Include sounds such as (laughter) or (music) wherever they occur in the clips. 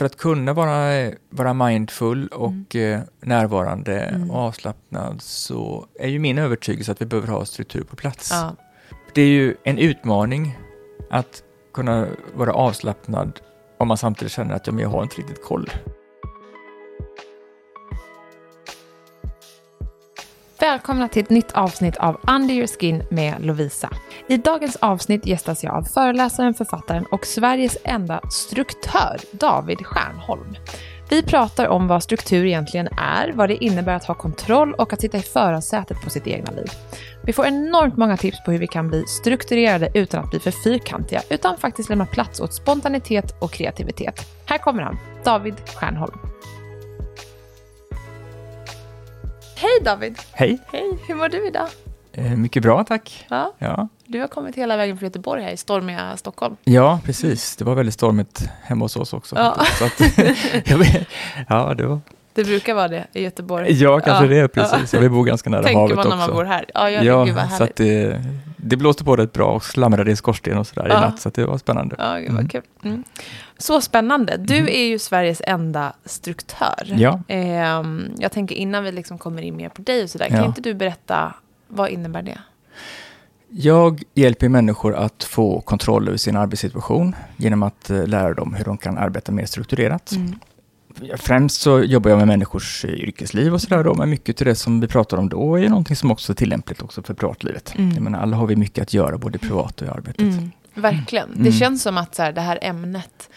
för att kunna vara, vara mindful och mm. närvarande mm. och avslappnad så är ju min övertygelse att vi behöver ha struktur på plats. Ja. Det är ju en utmaning att kunna vara avslappnad om man samtidigt känner att jag har inte riktigt koll. Välkomna till ett nytt avsnitt av Under your skin med Lovisa. I dagens avsnitt gästas jag av föreläsaren, författaren och Sveriges enda struktör, David Stjärnholm. Vi pratar om vad struktur egentligen är, vad det innebär att ha kontroll och att sitta i förarsätet på sitt egna liv. Vi får enormt många tips på hur vi kan bli strukturerade utan att bli för fyrkantiga, utan faktiskt lämna plats åt spontanitet och kreativitet. Här kommer han, David Stjärnholm. Hej David! Hej! Hej, hur mår du idag? Eh, mycket bra, tack. Ja. ja. Du har kommit hela vägen från Göteborg här i stormiga Stockholm. Ja, precis. Det var väldigt stormigt hemma hos oss också. Ja, att, (laughs) ja det var... Det brukar vara det i Göteborg. Ja, kanske ja. det, precis. Ja. Vi bor ganska nära Tänker havet också. Tänker man när man bor här. Ja, jag, ja gud vad så att det, det blåste på rätt bra och slamrade i skorsten och sådär ja. i natt, så det var spännande. Ja, gud vad mm. kul. Mm. Så spännande. Du mm. är ju Sveriges enda struktör. Ja. Eh, jag tänker innan vi liksom kommer in mer på dig och sådär, kan inte du berätta, vad innebär det? Jag hjälper människor att få kontroll över sin arbetssituation genom att eh, lära dem hur de kan arbeta mer strukturerat. Mm. Främst så jobbar jag med människors yrkesliv och sådär då, men mycket till det som vi pratar om då är någonting som också är tillämpligt också för privatlivet. Mm. Jag menar, alla har vi mycket att göra, både privat och i arbetet. Mm. Verkligen. Det mm. känns som att så här, det här ämnet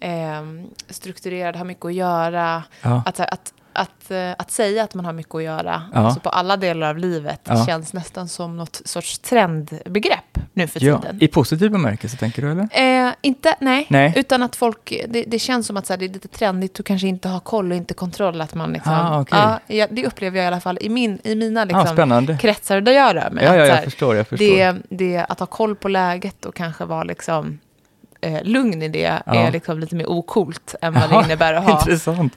eh, strukturerad har mycket att göra. Ja. Att, att att, eh, att säga att man har mycket att göra, ja. alltså på alla delar av livet, ja. känns nästan som något sorts trendbegrepp nu för ja. tiden. I positiv bemärkelse, tänker du? eller? Eh, inte, nej. nej. Utan att folk, det, det känns som att så här, det är lite trendigt att kanske inte ha koll och inte kontroll. Att man liksom, ah, okay. ja, det upplever jag i alla fall i, min, i mina liksom, ah, kretsar där jag rör mig. Ja, ja, jag, här, förstår, jag förstår. Det, det, att ha koll på läget och kanske vara liksom eh, lugn i det ja. är liksom lite mer okult än vad det innebär att ha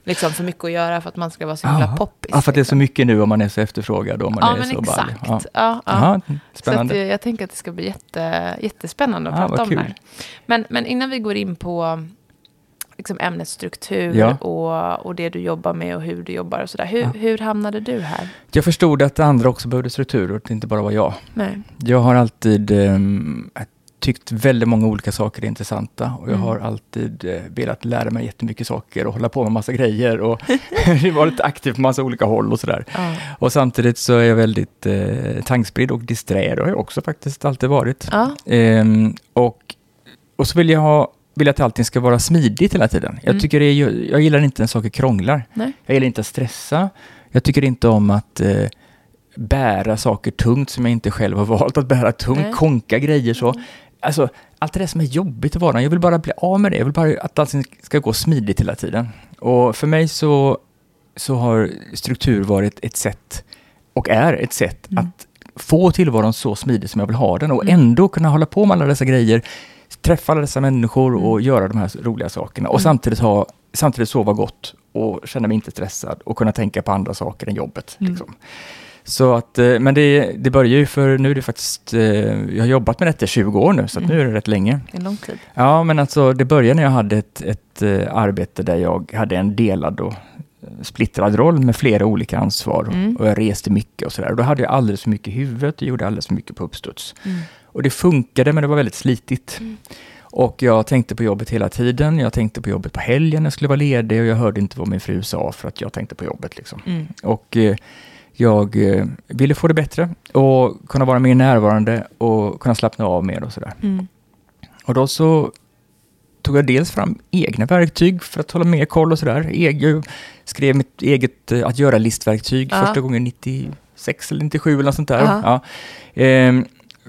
liksom, för mycket att göra för att man ska vara så himla poppis. Ja, för att det är så liksom. mycket nu om man är så efterfrågad. Om man ja, är men så exakt. Ja. Ja, ja. spännande. Så att, jag tänker att det ska bli jätte, jättespännande att prata om det här. Men, men innan vi går in på liksom ämnets struktur ja. och, och det du jobbar med och hur du jobbar och sådär. Hur, ja. hur hamnade du här? Jag förstod att andra också behövde struktur och att det inte bara var jag. Nej. Jag har alltid um, tyckt väldigt många olika saker är intressanta och jag mm. har alltid eh, velat lära mig jättemycket saker och hålla på med massa grejer och (laughs) varit aktiv på massa olika håll och sådär. Mm. Och samtidigt så är jag väldigt eh, tankspridd och disträ, det har jag också faktiskt alltid varit. Mm. och, och så vill jag ha vill att allting ska vara smidigt hela tiden. Jag, mm. tycker det är, jag gillar inte när saker krånglar. Nej. Jag gillar inte att stressa. Jag tycker inte om att eh, bära saker tungt som jag inte själv har valt att bära tungt, Nej. konka grejer så. Alltså, allt det där som är jobbigt i vardagen, jag vill bara bli av med det. Jag vill bara att allting ska gå smidigt hela tiden. Och för mig så, så har struktur varit ett sätt, och är ett sätt, mm. att få tillvaron så smidig som jag vill ha den och mm. ändå kunna hålla på med alla dessa grejer, träffa alla dessa människor och mm. göra de här roliga sakerna och mm. samtidigt, ha, samtidigt sova gott och känna mig inte stressad och kunna tänka på andra saker än jobbet. Mm. Liksom. Så att, eh, men det, det börjar ju för, nu är det faktiskt, eh, jag har jobbat med detta i 20 år nu, så mm. nu är det rätt länge. En lång tid. Ja, men alltså det började när jag hade ett, ett eh, arbete där jag hade en delad och splittrad roll med flera olika ansvar mm. och jag reste mycket och sådär. Då hade jag alldeles för mycket i huvudet och gjorde alldeles för mycket på uppstuds. Mm. Och det funkade, men det var väldigt slitigt. Mm. Och jag tänkte på jobbet hela tiden. Jag tänkte på jobbet på helgen när jag skulle vara ledig och jag hörde inte vad min fru sa för att jag tänkte på jobbet. Liksom. Mm. Och jag eh, ville få det bättre och kunna vara mer närvarande och kunna slappna av mer och sådär. Mm. Och då så tog jag dels fram egna verktyg för att hålla mer koll och sådär. Jag skrev mitt eget eh, att göra-listverktyg ja. första gången 96 eller 97 eller något sånt där. Ja. Ehm,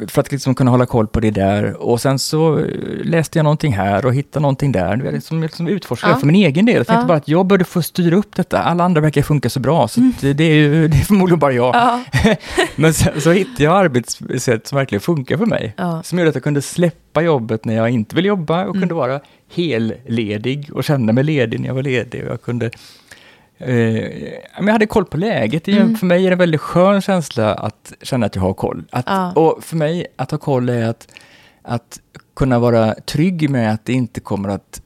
för att liksom kunna hålla koll på det där. Och sen så eh, läste jag någonting här och hittade någonting där. Jag liksom, liksom utforskade ja. för min egen del. Jag tänkte ja. bara att jag började få styra upp detta. Alla andra verkar funka så bra, så mm. det, är ju, (laughs) det är förmodligen bara jag. Ja. (laughs) Men sen så hittade jag arbetssätt som verkligen funkar för mig. Som gjorde att jag kunde släppa jobbet när jag inte vill jobba och mm. kunde vara helledig och känna mig ledig när jag var ledig. Och jag kunde Eh, jag hade koll på läget. Mm. För mig är det en väldigt skön känsla att känna att jag har koll. Att, ja. Och för mig, att ha koll är att, att kunna vara trygg med att det inte kommer att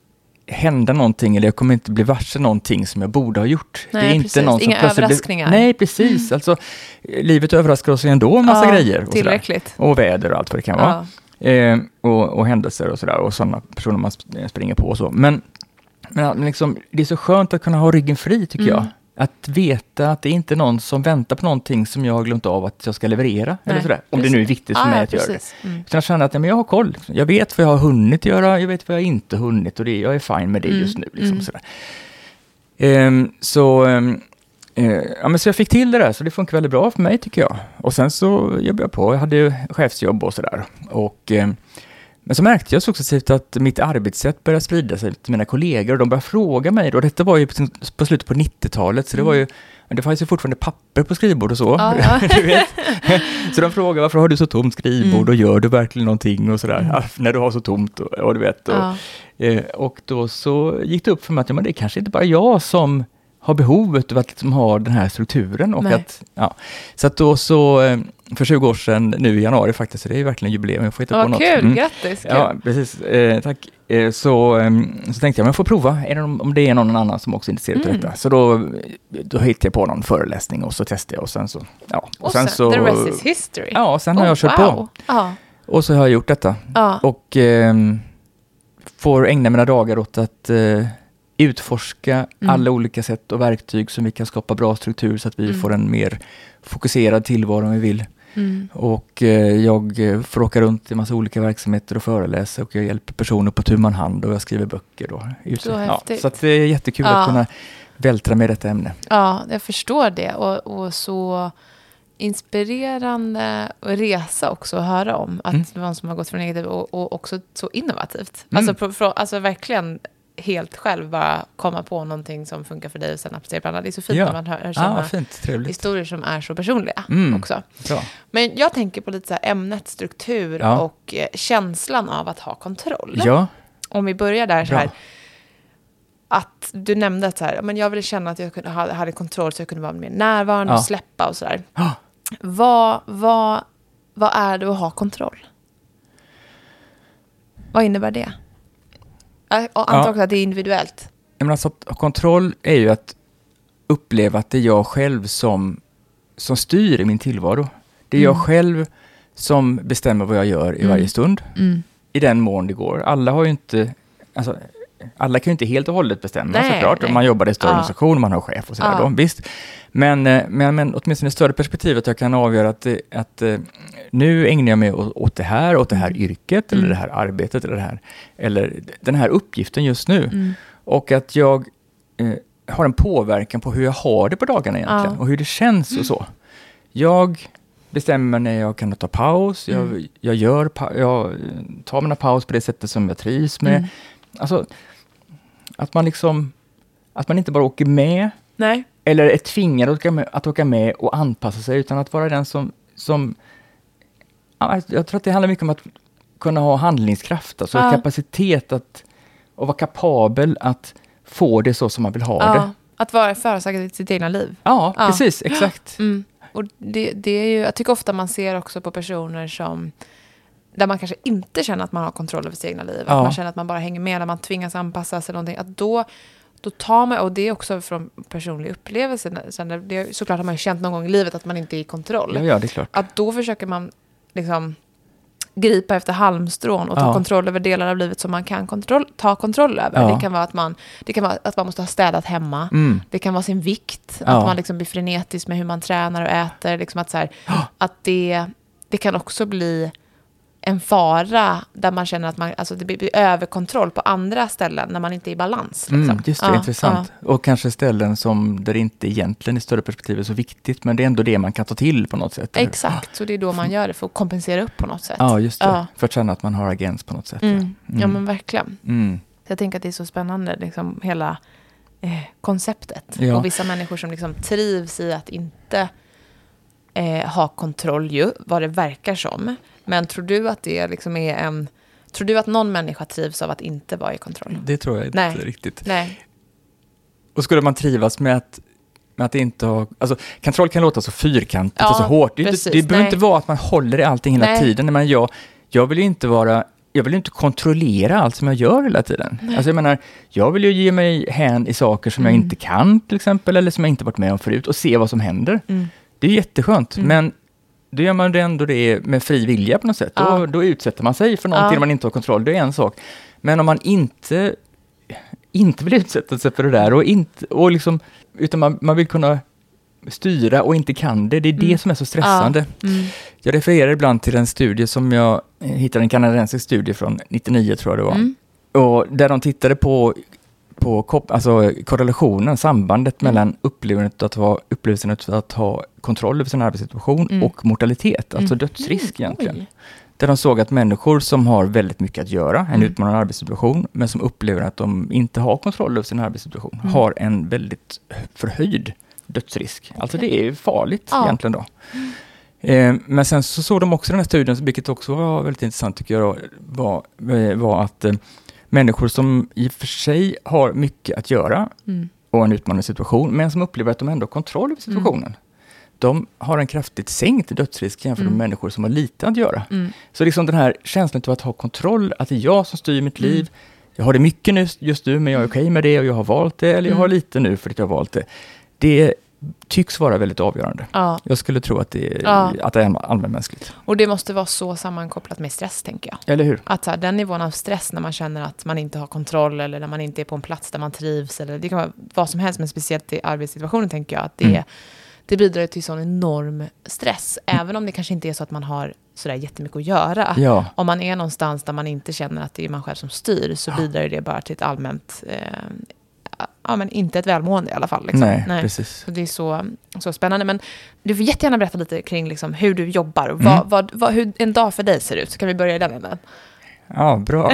hända någonting eller jag kommer inte bli varse någonting som jag borde ha gjort. Nej, det är inte precis. någon som Inga överraskningar. Blir, nej, precis. Alltså, livet överraskar oss ändå en massa Ja, grejer. Och, sådär. Tillräckligt. och väder och allt vad det kan vara. Ja. Eh, och, och händelser och sådär och sådana personer man sp- springer på och så. Men, men liksom, det är så skönt att kunna ha ryggen fri tycker Mm. jag. Att veta att det är inte är någon som väntar på någonting som jag har glömt av att jag ska leverera. Nej, eller sådär. Om det nu är viktigt för mig ja, att göra det. Mm. Utan att känna att ja, men jag har koll. Jag vet vad jag har hunnit göra, jag vet vad jag inte hunnit och det, jag är fine med det Mm, just nu. Liksom, mm. sådär. Ehm, så, ehm, eh, ja, men så jag fick till det där, så det funkar väldigt bra för mig tycker jag. Och sen så jobbade jag på, jag hade chefsjobb och sådär. Och, ehm, men så märkte jag successivt att mitt arbetssätt började sprida sig till mina kollegor och de började fråga mig. Och detta var ju på, slutet på 90-talet, så det var ju det fanns ju fortfarande papper på skrivbord och så. Ja. (laughs) (laughs) Så de frågade varför har du så tomt skrivbord Mm. och gör du verkligen någonting och sådär. Mm. När du har så tomt och, och du vet. Och, Ja. eh, och då så gick det upp för mig att ja, men det är kanske inte bara jag som har behovet av att liksom ha den här strukturen. Och Nej. att, ja. Så att då så, eh, för 20 år sedan, nu i januari faktiskt, så det är verkligen jubileum, jag får hitta på Vad något. kul, Mm. grattis. Kul. Ja, precis. Eh, tack. Eh, så, ehm, så tänkte jag, men jag får prova, är det någon, om det är någon annan som också är intresserad av Mm. detta. Så då, då hittade jag på någon föreläsning och så testade jag och sen så, ja. Och sen, så, the rest is history. Ja, sen har Oh, jag kört wow. på. Ja. Och så har jag gjort detta. Ja. Och ehm, får ägna mina dagar åt att eh, utforska Mm. alla olika sätt och verktyg som vi kan skapa bra struktur så att vi Mm. får en mer fokuserad tillvaro om vi vill. Mm. Och eh, jag eh, får åka runt i massa olika verksamheter och föreläsa och jag hjälper personer på tu hand och jag skriver böcker. Då. Så ja, så det är jättekul Ja. att kunna vältra med detta ämne. Ja, jag förstår det. Och, och så inspirerande resa också att höra om. Att Mm. någon som har gått från eget och, och också så innovativt. Mm. Alltså, på, från, alltså verkligen helt själv bara komma på någonting som funkar för dig och sen applicera på andra. Det är så fint Ja. när man hör, hör sådana vad fint, historier som är så personliga Mm. också. Bra. Men jag tänker på lite så här ämnet, struktur Ja. och eh, känslan av att ha kontroll. Ja, Om vi börjar där så Bra. här. Att du nämnde att så här, men jag ville känna att jag kunde, ha- hade kontroll så jag kunde vara mer närvarande Ja. och släppa och sådär. Ah. Vad, vad, vad är det att ha kontroll? Vad innebär det? Jag antar Ja. också att det är individuellt. men alltså, kontroll är ju att uppleva att det är jag själv som, som styr i min tillvaro. Det är jag Mm. själv som bestämmer vad jag gör i Mm. varje stund. i den mån det går. Alla har ju inte, alltså, alla kan ju inte helt och hållet bestämma Nej, såklart. nej. Om man jobbar i större Ja. organisation man har chef och sådär. Ja. Då, visst. Men, eh, men, men åtminstone i större perspektiv att jag kan avgöra att, det- att eh, nu ägnar jag mig åt, det här, åt det här yrket, eller Mm. det här arbetet, eller, det här, eller den här uppgiften just nu. Mm. Och att jag eh, har en påverkan på hur jag har det på dagarna egentligen. Ja. Mm. Och hur det känns och så. Jag bestämmer när jag kan ta paus. Jag, Mm. jag, gör jag tar mina paus på det sättet som jag trivs med. Mm. Alltså, att man liksom... Att man inte bara åker med, Nej. eller är tvingad att åka med, att åka med och anpassa sig, utan att vara den som... som ja, jag tror att det handlar mycket om att kunna ha handlingskraft, alltså Ja. kapacitet att... Och vara kapabel att få det så som man vill ha Ja, det. att vara förorsakad i sitt egna liv. Ja, Ja. precis, exakt. Mm. Och det, det är ju, jag tycker ofta man ser också på personer som där man kanske inte känner att man har kontroll över sitt egna liv. Att Ja. man känner att man bara hänger med, när man tvingas anpassa sig. Någonting, att då, då tar man, och det är också från personlig upplevelse. Sen det, det, såklart har man ju känt någon gång i livet att man inte är i kontroll. Ja, ja, det är klart. Att då försöker man liksom gripa efter halmstrån och ta Ja. kontroll över delar av livet som man kan kontroll, ta kontroll över. Ja. Det kan vara att man, det kan vara att man måste ha städat hemma. Mm. Det kan vara sin vikt, Ja. att man liksom blir frenetisk med hur man tränar och äter. Liksom att så här, att det, det kan också bli en fara där man känner att man, alltså det blir överkontroll på andra ställen när man inte är i balans. Liksom. Mm, just det, Ja, intressant. Och kanske ställen som där det inte egentligen i större perspektiv är så viktigt, men det är ändå det man kan ta till på något sätt. Ja. Exakt, så det är då man gör det för att kompensera upp på något sätt. Ja, just det. Ja. För att känna att man har agens på något sätt. ja. Mm. Ja, Mm. men verkligen. Mm. Så jag tänker att det är så spännande, liksom, hela eh, konceptet. Ja. Och vissa människor som liksom trivs i att inte eh, ha kontroll, ju, vad det verkar som. Men tror du att det liksom är en... Tror du att någon människa trivs av att inte vara i kontroll? Det tror jag inte Nej. riktigt. Nej. Och skulle man trivas med att, med att inte ha... Alltså, kontroll kan låta så fyrkantigt Ja, och så hårt. Det, precis. det behöver Nej. inte vara att man håller i allting hela Nej. tiden. Men jag, jag vill ju inte vara... jag vill inte kontrollera allt som jag gör hela tiden. Alltså jag menar, jag vill ju ge mig hän i saker som mm. jag inte kan till exempel, eller som jag inte varit med om förut och se vad som händer. Mm. Det är jätteskönt, mm. men då gör man det ändå det med fri vilja på något sätt. Ja. Då, då utsätter man sig för någonting ja. man inte har kontroll, det är en sak. Men om man inte, inte vill utsätta sig för det där och inte, och liksom, utan man, man vill kunna styra och inte kan det. Det är mm. det som är så stressande. Ja. Mm. Jag refererar ibland till en studie som jag hittade, en kanadensisk studie från 99 tror jag det var. Mm. Och där de tittade på, på alltså korrelationen, sambandet mm. mellan upplevelsen att, ha, upplevelsen att ha kontroll över sin arbetssituation mm. och mortalitet, alltså mm. dödsrisk egentligen. Oj. Där de såg att människor som har väldigt mycket att göra, en mm. utmanande arbetssituation, men som upplever att de inte har kontroll över sin arbetssituation, mm. har en väldigt förhöjd dödsrisk. Alltså det är farligt ja. egentligen då. Eh, men sen så såg de också den här studien, vilket också var väldigt intressant tycker jag, var, eh, var att eh, människor som i och för sig har mycket att göra mm. och en utmanande situation, men som upplever att de ändå har kontroll över situationen. Mm. De har en kraftigt sänkt dödsrisk jämfört med mm. människor som har lite att göra. Mm. Så liksom den här känslan av att ha kontroll, att det är jag som styr mitt liv. Mm. Jag har det mycket nu, just nu, men jag är okej okay med det och jag har valt det, eller jag har mm. lite nu för att jag har valt det det tycks vara väldigt avgörande. Ja. Jag skulle tro att det, är, ja. att det är allmänmänskligt. Och det måste vara så sammankopplat med stress, tänker jag. Eller hur? Att här, den nivån av stress när man känner att man inte har kontroll eller när man inte är på en plats där man trivs. Eller det kan vara vad som helst, men speciellt i arbetssituationen tänker jag att det, mm. det bidrar till sån enorm stress. Mm. Även om det kanske inte är så att man har sådär jättemycket att göra. Ja. Om man är någonstans där man inte känner att det är man själv som styr så bidrar det bara till ett allmänt eh, ja, men inte ett välmående i alla fall. Liksom. Nej, Nej, precis. Så det är så, så spännande. Men du får jättegärna berätta lite kring liksom, hur du jobbar. Mm. Vad, vad, vad, hur en dag för dig ser ut. Så kan vi börja i den änden. Ja, bra.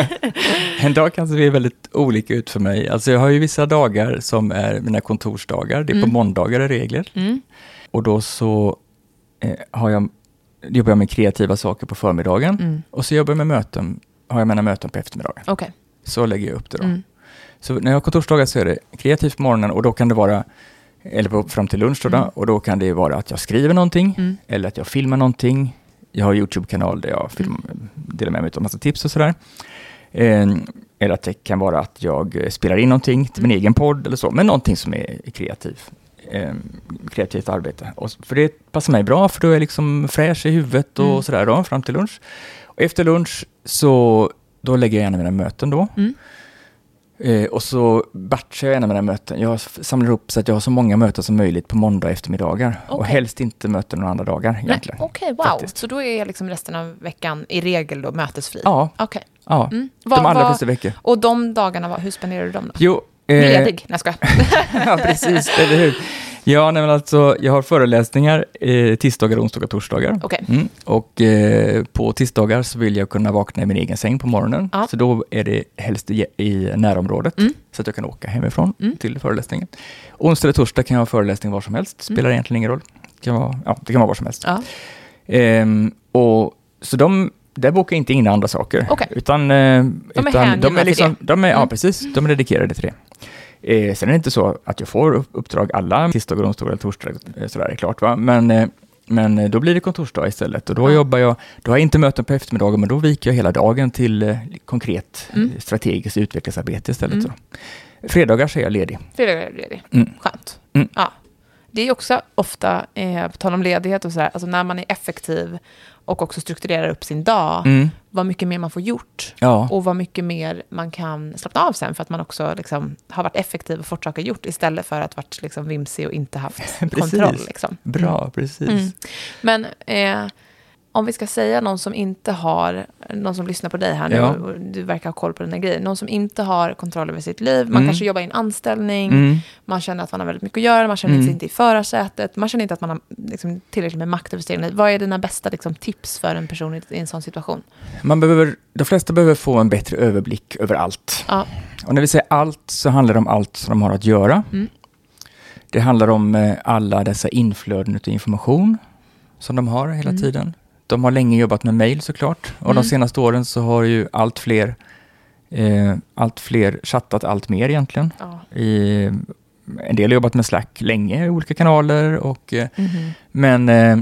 (laughs) en dag kan se väldigt olika ut för mig. Alltså jag har ju vissa dagar som är mina kontorsdagar. Det är mm. på måndagar i regel. Mm. Och då så eh, har jag, jobbar jag med kreativa saker på förmiddagen. Mm. Och så jobbar jag med möten, har jag mina möten på eftermiddagen. Okay. Så lägger jag upp det då. Så när jag har kontorsdagar så är det kreativt på morgonen och då kan det vara, eller på, fram till lunch då, mm. och då kan det vara att jag skriver någonting mm. eller att jag filmar någonting. Jag har en YouTube-kanal där jag film, mm. delar med mig av massa tips och sådär. Eh, eller att det kan vara att jag spelar in någonting till min mm. egen podd eller så, men någonting som är kreativ, eh, kreativt arbete. Och, för det passar mig bra, för då är jag liksom fräsch i huvudet och mm. sådär då, fram till lunch. Och efter lunch så då lägger jag gärna mina möten då. Mm. Eh, och så batchar jag gärna mina möten. Jag samlar ihop så att jag har så många möten som möjligt på måndag eftermiddagar. Okay. Och helst inte möten några andra dagar egentligen. Okej, okay, wow. Faktiskt. Så då är liksom resten av veckan i regel då mötesfri? Ja. Okay. ja. Mm. de allra flesta veckor. Och de dagarna, hur spenderar du dem då? Jo, eh, Ledig? Nej, jag (laughs) Ja, precis, (laughs) eller hur. Ja, nej, men alltså, jag har föreläsningar eh, tisdagar, onsdagar, torsdagar. Okay. Mm. Och eh, på tisdagar så vill jag kunna vakna i min egen säng på morgonen. Ja. Så då är det helst i, i närområdet, mm. så att jag kan åka hemifrån mm. till föreläsningen. Onsdag eller torsdag kan jag ha föreläsning var som helst, mm. spelar egentligen ingen roll. Det kan vara, ja, det kan vara var som helst. Ja. Ehm, och, så de där bokar jag inte in andra saker. Okay. Utan, eh, de är utan de är liksom, de är, Ja, mm. precis. De är dedikerade till det. Eh, sen är det inte så att jag får uppdrag alla tisdagar, onsdagar eller torsdagar, eh, sådär är klart. Va? Men, eh, men eh, då blir det kontorsdag istället och då jobbar jag, då har jag inte möten på eftermiddagen men då viker jag hela dagen till eh, konkret mm. strategiskt utvecklingsarbete istället. Mm. Fredagar så är jag ledig. Fredagar är ledig, mm. skönt. Mm. Ja. Det är också ofta, eh, på tal om ledighet och sådär, alltså när man är effektiv och också strukturerar upp sin dag, mm. vad mycket mer man får gjort ja. och vad mycket mer man kan slappna av sen för att man också liksom, har varit effektiv och fått saker gjort istället för att varit liksom, vimsig och inte haft (laughs) kontroll. Liksom. Bra, mm. precis. Mm. Men eh, om vi ska säga någon som inte har, någon som lyssnar på dig här nu, ja. och du verkar ha koll på den här grejen, någon som inte har kontroll över sitt liv, man mm. kanske jobbar i en anställning, mm. man känner att man har väldigt mycket att göra, man känner mm. sig inte i förarsätet, man känner inte att man har liksom, tillräckligt med makt över sitt liv. Vad är dina bästa liksom, tips för en person i, i, en sån situation? Man behöver, de flesta behöver få en bättre överblick över allt. Ja. Och när vi säger allt så handlar det om allt som de har att göra. Mm. Det handlar om eh, alla dessa inflöden av information som de har hela mm. tiden. De har länge jobbat med mail såklart och mm. de senaste åren så har ju allt fler, eh, allt fler chattat allt mer egentligen. Ja. I, en del har jobbat med Slack länge i olika kanaler, och, mm. men eh,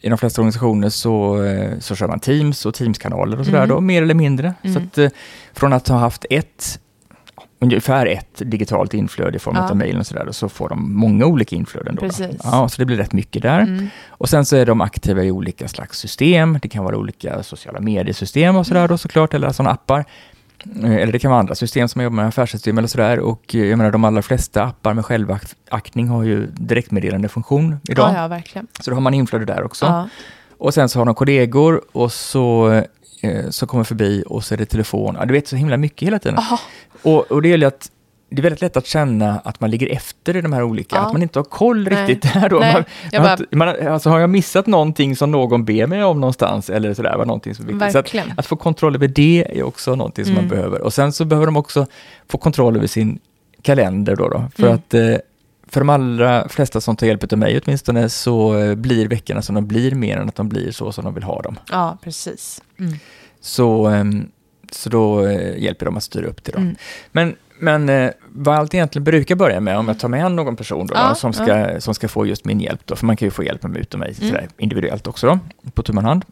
i de flesta organisationer så, eh, så kör man Teams och Teams-kanaler och sådär Mm. då, mer eller mindre. Mm. Så att, eh, från att ha haft ett, ungefär ett digitalt inflöde i form Ja. av mejl och sådär, då, så får de många olika inflöden. Då. Ja, så det blir rätt mycket där. Mm. Och sen så är de aktiva i olika slags system. Det kan vara olika sociala mediesystem och sådär då såklart, eller sådana appar. Eh, Eller det kan vara andra system som man jobbar med, affärssystem eller sådär. Och eh, jag menar de allra flesta appar med självaktning har ju direktmeddelande funktion idag. Ja, ja, verkligen. Så då har man inflöde där också. Ja. Och sen så har de kollegor och så, eh, så kommer förbi och så är det telefon. Ja, du vet så himla mycket hela tiden. Aha. Och, och det gäller att det är väldigt lätt att känna att man ligger efter i de här olika, Ja. att man inte har koll Nej. riktigt där då. Nej, Man, jag bara- man, alltså har jag missat någonting som någon ber mig om någonstans eller sådär, var någonting som viktigt. Så att, att få kontroll över det är också någonting som Mm. man behöver. Och sen så behöver de också få kontroll över sin kalender då. då för Mm. att eh, för de allra flesta som tar hjälp av mig åtminstone så eh, blir veckorna som de blir mer än att de blir så som de vill ha dem. Ja, precis. Mm. Så, ehm, så då eh, hjälper de att styra upp det. Då. Mm. Men, men eh, vad allt egentligen brukar börja med, om jag tar med någon person då, Ja, då, som, ska, som ska få just min hjälp, då, för man kan ju få hjälp med ut och mig Mm. sådär, individuellt också, då, på tu hand.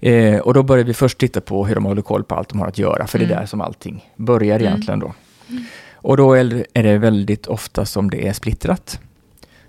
Eh, och då börjar vi först titta på hur de håller koll på allt de har att göra, för det är Mm. där som allting börjar Mm. egentligen då. Och då är det- väldigt ofta som det är splittrat.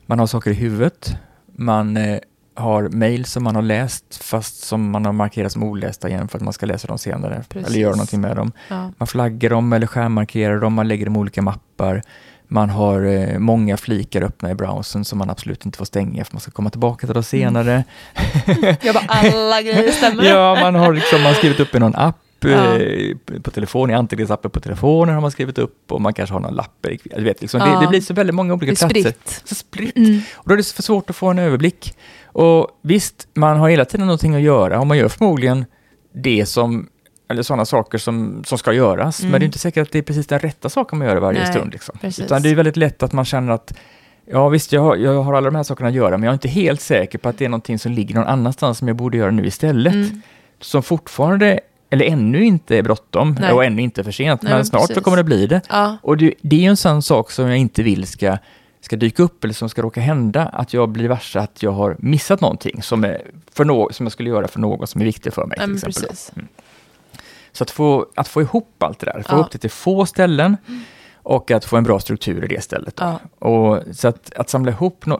Man har saker i huvudet, man eh, har mejl som man har läst fast som man har markerat som olästa igen för att man ska läsa dem senare Precis. eller göra någonting med dem. Ja. Man flaggar dem eller skärmarkerar dem, man lägger dem i olika mappar. Man har eh, många flikar öppna i browsern som man absolut inte får stänga för man ska komma tillbaka till det senare. (laughs) Jag bara, alla grejer stämmer. (laughs) ja, man har liksom man har skrivit upp i någon app Ja. eh, på telefon, i anteckningsappen på telefonen har man skrivit upp och man kanske har någon lapp. Du vet, liksom, Ja. det, det blir så väldigt många olika Det platser. spritt. Så spritt. Mm. Och då är det för svårt att få en överblick. Och visst, man har hela tiden någonting att göra och man gör förmodligen det som, eller sådana saker som, som ska göras. Mm. Men det är inte säkert att det är precis den rätta saken man gör varje Nej, stund. Liksom. precis. Utan det är väldigt lätt att man känner att Ja visst, jag har, jag har alla de här sakerna att göra, men jag är inte helt säker på att det är någonting som ligger någon annanstans som jag borde göra nu istället. Mm. Som fortfarande, eller ännu inte är bråttom, Nej. och ännu inte för sent, Nej, men men snart så kommer det bli det. Ja. Och det, det är ju en sån sak som jag inte vill ska, ska dyka upp eller som ska råka hända, att jag blir varse att jag har missat någonting som, är för nå som jag skulle göra för någon som är viktig för mig. Nej, till exempel. precis. Så att få, att få ihop allt det där, få Ja. ihop det till få ställen och att få en bra struktur i det stället. Ja. Och, så att, att samla ihop no,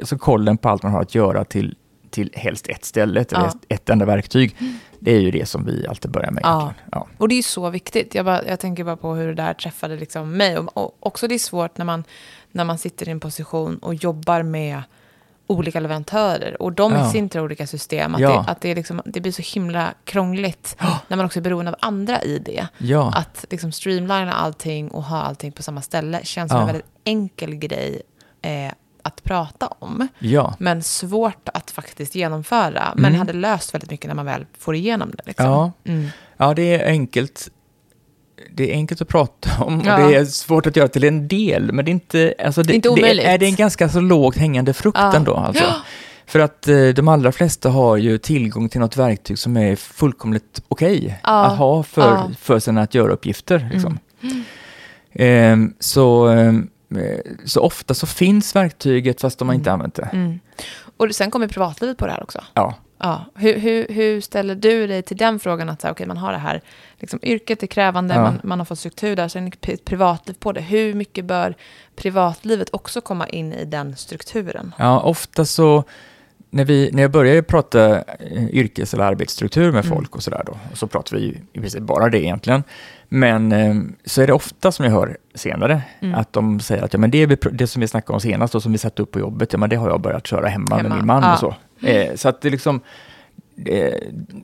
alltså kollen på allt man har att göra till, till helst ett ställe, eller Ja. ett, ett enda verktyg, det är ju det som vi alltid börjar med. Ja. Ja. Och det är så viktigt. Jag, bara, jag tänker bara på hur det där träffade liksom mig. Och, och också det är svårt när man, när man sitter i en position och jobbar med olika leverantörer. Och de Ja. i sin tur olika system. Att, Ja. det, att det, liksom, det blir så himla krångligt (gasps) när man också är beroende av andra i det. Ja. Att liksom streamlina allting och ha allting på samma ställe känns som en väldigt enkel grej eh, att prata om. ja. Men svårt att faktiskt genomföra. Men Mm. hade löst väldigt mycket när man väl får igenom det. Liksom. Ja. Mm. Ja, det är enkelt. Det är enkelt att prata om och Ja. det är svårt att göra till en del, men det är inte... Alltså det, Inte det omöjligt. är, är det en ganska så lågt hängande frukt Ja. ändå. Alltså. Ja. För att eh, de allra flesta har ju tillgång till något verktyg som är fullkomligt okej Ja. att ha för, för sina att göra-uppgifter. Liksom. Ehm, så, ehm, eh, så ofta så finns verktyget fast de har inte använt det. Mm. Och sen kommer privatlivet på det här också. Ja. Ja. Hur, hur, hur ställer du dig till den frågan? Att så här, okej, man har det här, liksom, yrket är krävande, Ja. man, man har fått struktur där, sen ett privatliv på det. Hur mycket bör privatlivet också komma in i den strukturen? Ja, ofta så när, vi, när jag började prata eh, yrkes eller arbetsstruktur med Mm. folk och sådär då, och så pratar vi i princip bara det egentligen. Men eh, så är det ofta som jag hör senare Mm. att de säger att ja, men det, vi, det som vi snackade om senast och som vi satte upp på jobbet, ja, men det har jag börjat köra hemma, Hemma, med min man ja. och så. Eh, så att det liksom, eh,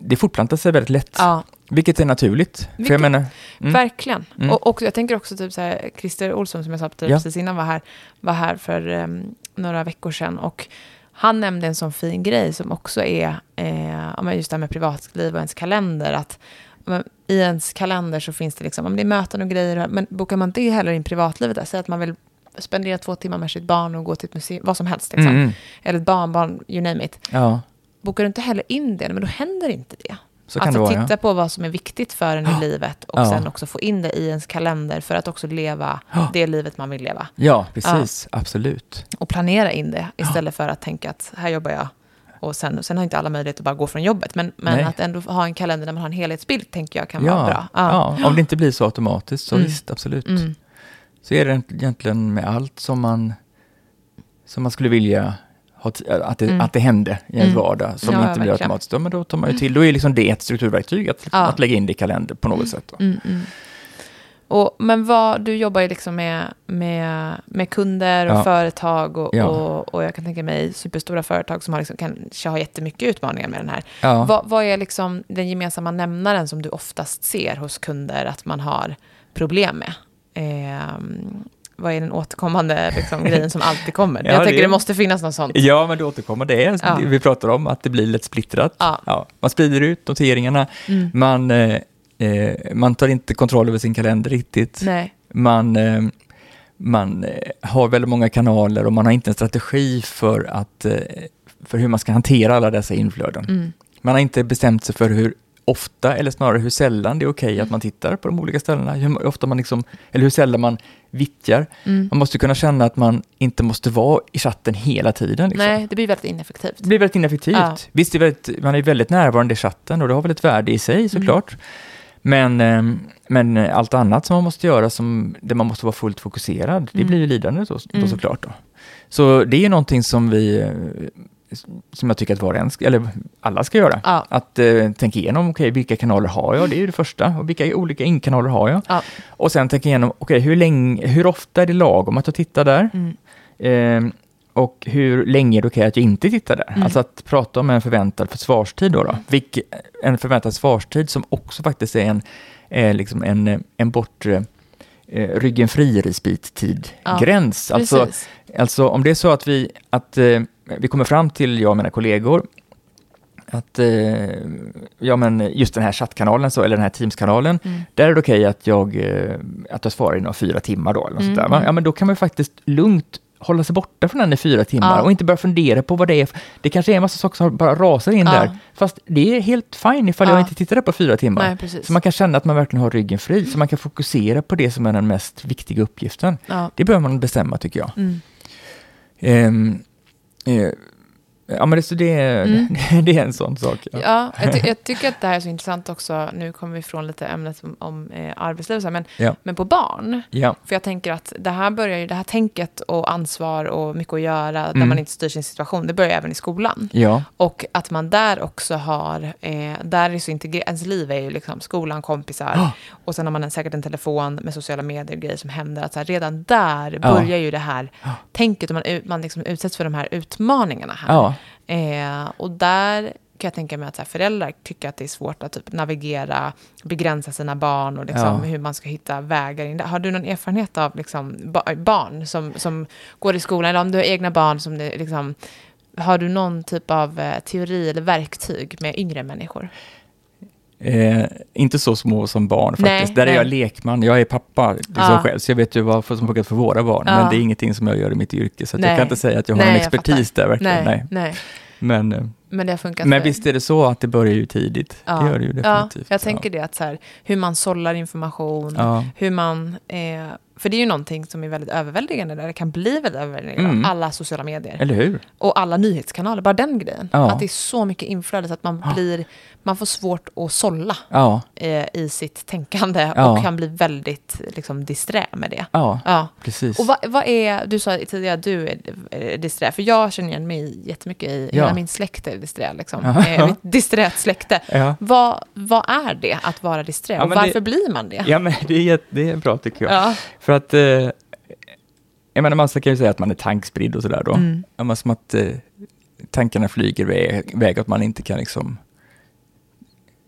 det fortplantar sig väldigt lätt, Ja, vilket är naturligt. Vilket- jag menar, mm, verkligen. Mm. Och, och jag tänker också typ så här, Christer Olsson som jag sa Ja. precis innan var här, var här för em, några veckor sedan. Och han nämnde en sån fin grej som också är eh, just det här med privatliv och ens kalender. Att I ens kalender så finns det liksom, om det är möten och grejer, men bokar man det heller in privatlivet, där, säg att man vill spendera två timmar med sitt barn och gå till ett museum, vad som helst. Liksom. mm, Eller ett barnbarn, you name it. ja, Bokar du inte heller in det, men då händer inte det. så alltså vara. titta Ja. på vad som är viktigt för en i (gasps) livet och Ja. sen också få in det i ens kalender för att också leva det livet man vill leva. ja, precis, absolut. Och planera in det istället för att tänka att här jobbar jag och sen, sen har inte alla möjlighet att bara gå från jobbet. Men, men att ändå ha en kalender där man har en helhetsbild tänker jag kan ja, vara bra. Ja. ja. om det inte blir så automatiskt så mm. visst, absolut. Mm. Så är det egentligen med allt som man, som man skulle vilja att, det, mm. att det hände i ens mm. vardag som ja, inte blir automatiskt. Ja, men då tar man ju till, då är liksom det ett strukturverktyg, att, ja. att lägga in det i kalender på något sätt. Mm, mm, och, men vad, du jobbar ju liksom med, med, med kunder och ja. företag och, ja. och, och, jag kan tänka mig superstora företag som har liksom, kanske har jättemycket utmaningar med den här. Ja. Vad, vad är liksom den gemensamma nämnaren som du oftast ser hos kunder att man har problem med? Eh, vad är den återkommande liksom, (laughs) grejen som alltid kommer? ja, jag tänker det, det måste finnas något sånt. Ja, men det återkommer det. Ja. Vi pratar om att det blir lite splittrat. Man sprider ut noteringarna, mm. man, eh, eh, man tar inte kontroll över sin kalender riktigt. Nej. Man, eh, man eh, har väldigt många kanaler och man har inte en strategi för, att, eh, för hur man ska hantera alla dessa inflöden. Mm. Man har inte bestämt sig för hur ofta, eller snarare hur sällan det är okej okay mm. att man tittar på de olika ställena, hur ofta man liksom, eller hur sällan man vittjar. Mm. Man måste kunna känna att man inte måste vara i chatten hela tiden. Liksom. Nej, det blir väldigt ineffektivt. Det blir väldigt ineffektivt. Ja. Visst, är väldigt, man är väldigt närvarande i chatten och det har väl ett värde i sig mm. såklart. Mm. Men, ehm, men allt annat som man måste göra, som, där man måste vara fullt fokuserad, det mm. blir ju lidande då, då mm. såklart. Då. Så det är någonting som vi som jag tycker att var en, eller alla ska göra. Ja. Att eh, tänka igenom, okej, okay, vilka kanaler har jag? Det är det första. Och vilka olika inkanaler har jag? Ja. Och sen tänka igenom, okej, okay, hur, länge, hur ofta är det lagom att jag tittar där? Mm. Eh, och hur länge är det okej okay att jag inte tittar där? Mm. Alltså att prata om en förväntad försvarstid då. då. Mm. Vilk, en förväntad svarstid som också faktiskt är en, är liksom en, en bortre eh, ryggen fri-respit-tid-gräns. Ja, alltså, alltså om det är så att vi, att eh, vi kommer fram till, jag och mina kollegor, att eh, ja, men just den här chattkanalen, så, eller den här Teams-kanalen, mm. där är det okej okay att, jag, eh, att jag svarar inom fyra timmar. Då, eller mm. sånt där, Ja, men då kan man faktiskt lugnt hålla sig borta från den i fyra timmar ja. och inte börja fundera på vad det är. Det kanske är en massa saker som bara rasar in ja. där. Fast det är helt fine ifall ja. jag inte tittar på fyra timmar. Nej, så man kan känna att man verkligen har ryggen fri, så man kan fokusera på det som är den mest viktiga uppgiften. Det behöver man bestämma tycker jag. Mm. Um, Eh, ja, men det, det, mm. (laughs) det är en sån sak. Ja, ja jag, ty jag, tycker att det här är så intressant också. Nu kommer vi ifrån lite ämnet om, om eh, arbetsliv, men, ja. men på barn. Ja. För jag tänker att det här börjar ju, det här tänket och ansvar och mycket att göra, mm. där man inte styr sin situation, det börjar även i skolan. Ja. Och att man där också har, eh, där är så integrerat, ens liv är ju liksom skolan, kompisar, oh. och sen har man en, säkert en telefon med sociala medier och grejer som händer. Att här, redan där börjar ju det här oh. tänket, och man, man liksom utsätts för de här utmaningarna här. Eh, och där kan jag tänka mig att så här, föräldrar tycker att det är svårt att typ, navigera, begränsa sina barn och liksom, ja. hur man ska hitta vägar in. Har du någon erfarenhet av liksom, ba barn som, som går i skolan, eller om du har egna barn som det, liksom, har du någon typ av eh, teori eller verktyg med yngre människor? Eh, inte så små som barn faktiskt. Nej, Där nej. är jag lekman. Jag är pappa liksom ja. själv, så jag vet ju vad som funkar för våra barn. Ja. Men det är ingenting som jag gör i mitt yrke, så jag kan inte säga att jag har nej, en expertis där verkligen. Nej, nej. Men, eh, men, det har men visst är det så att det börjar ju tidigt. Ja. Det gör det ju definitivt. Ja, jag tänker det att så här, hur man sållar information, hur man eh, för det är ju någonting som är väldigt överväldigande, där det kan bli väldigt överväldigande. Mm. Alla sociala medier. Eller hur? Och alla nyhetskanaler, bara den grejen. Ja. Att det är så mycket inflöde så att man, blir, man får svårt att sålla ja. eh, i sitt tänkande ja. och kan bli väldigt liksom, disträ med det. Ja, precis. Och vad, vad, är, du sa tidigare att du är disträ, för jag känner igen mig jättemycket i, hela min släkt är disträ, liksom. eh, mitt disträt släkte. Vad, vad är det att vara disträ och varför det, blir man det? Ja, men det är, det är bra tycker jag. För att, eh, jag menar man kan ju säga att man är tankspridd och sådär då. Mm. som att eh, tankarna flyger iväg, iväg, att man inte kan liksom,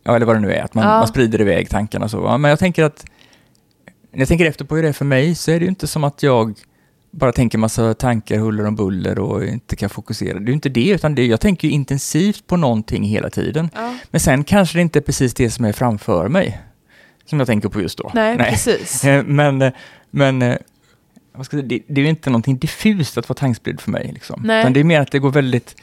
ja eller vad det nu är, att man, ja. man sprider iväg tankarna så. Ja, men jag tänker att, när jag tänker efter på hur det är för mig, så är det ju inte som att jag bara tänker massa tankar, huller om buller och inte kan fokusera. Det är ju inte det, utan det, jag tänker ju intensivt på någonting hela tiden. Ja. Men sen kanske det inte är precis det som är framför mig, som jag tänker på just då. Nej, Nej. precis. men, (laughs) men eh, ska, det, det, är ju inte någonting diffust att vara tankspridd för mig. Liksom. Utan det är mer att det går väldigt...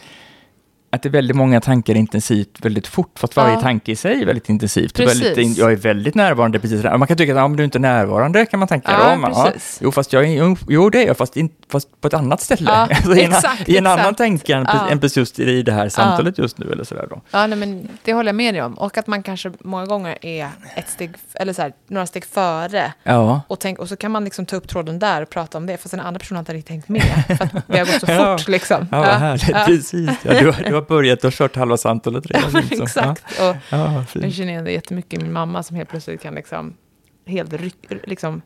att det är väldigt många tankar intensivt väldigt fort, fast varje Ja. tanke i sig är väldigt intensivt. Precis. väldigt, in- jag är väldigt närvarande precis. Man kan tycka att ja, men du är inte närvarande, kan man tänka. Ja, Ja, men, precis. Jo, fast jag är, jo, det är jag, fast, in, fast på ett annat ställe. Ja, (laughs) Alltså, i en, exakt, I en annan exakt. än, Ja. än precis just i det här samtalet just nu. Eller sådär då. Ja, nej, men det håller jag med dig om. Och att man kanske många gånger är ett steg, eller så här, några steg före. Ja. Och, tänk, och så kan man liksom ta upp tråden där och prata om det, fast den andra personen har inte riktigt hängt med. För att det har gått så (laughs) Ja. fort liksom. Ja, vad härligt. ja. Precis. Ja, du, du har börjat och kört halva samtalet Ja, redan. men liksom. exakt. Och Ja, ja jag känner jättemycket min mamma som helt plötsligt kan liksom helt ryck, liksom,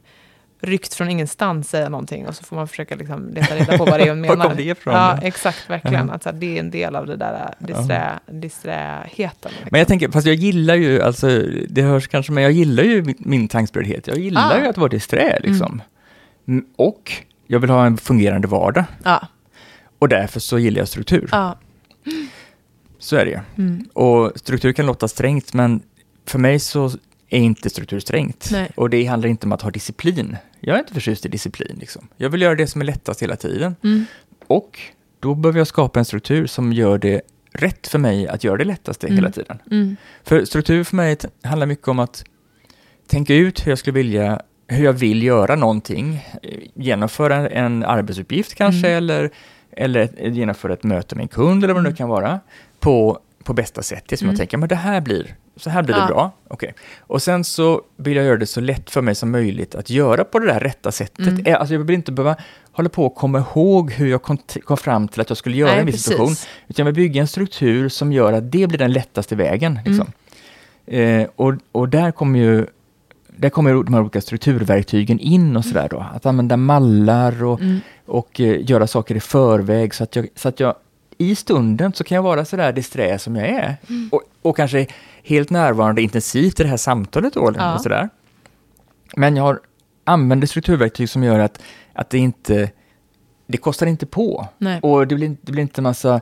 ryckt från ingenstans säga någonting och så får man försöka liksom leta reda på vad det är hon (laughs) Var menar. kom det ifrån? Ja, exakt, verkligen. Ja. Att, så här, det är en del av det där disträ, disträheten. Liksom. Men jag tänker, fast jag gillar ju, alltså, det hörs kanske, men jag gillar ju min, min tankspriddhet. Jag gillar Ah. ju att vara disträ liksom. Mm, Och jag vill ha en fungerande vardag. Ja, Och därför så gillar jag struktur. ja. Så är det ju. Mm. Och struktur kan låta strängt, men för mig så är inte struktur strängt. Nej. Och det handlar inte om att ha disciplin. Jag är inte förtjust i disciplin. Liksom. Jag vill göra det som är lättast hela tiden. Mm. Och då behöver jag skapa en struktur som gör det rätt för mig att göra det lättaste Mm. hela tiden. Mm. För struktur för mig handlar mycket om att tänka ut hur jag skulle vilja, hur jag vill göra någonting. Genomföra en arbetsuppgift kanske, Mm. eller, eller genomföra ett möte med en kund, eller vad det nu kan vara, på, på bästa sätt. Det som Mm. jag tänker, men det här blir, så här blir Ja. det bra. Okej. Och sen så vill jag göra det så lätt för mig som möjligt att göra på det där rätta sättet. Mm. Eh, Alltså jag vill inte behöva hålla på och komma ihåg hur jag kom, kom fram till att jag skulle göra Nej, en viss situation. Utan jag vill bygga en struktur som gör att det blir den lättaste vägen. Liksom. Mm. Eh, och, och där kommer ju där kommer de här olika strukturverktygen in och sådär då. Att använda mallar och, Mm. och eh, göra saker i förväg så att, jag, så att jag i stunden så kan jag vara sådär disträ som jag är. Mm. Och, och kanske helt närvarande intensivt i det här samtalet då. Ja. Och sådär. Men jag har, använder strukturverktyg som gör att, att det inte det kostar inte på. Nej. Och det blir, det blir inte massa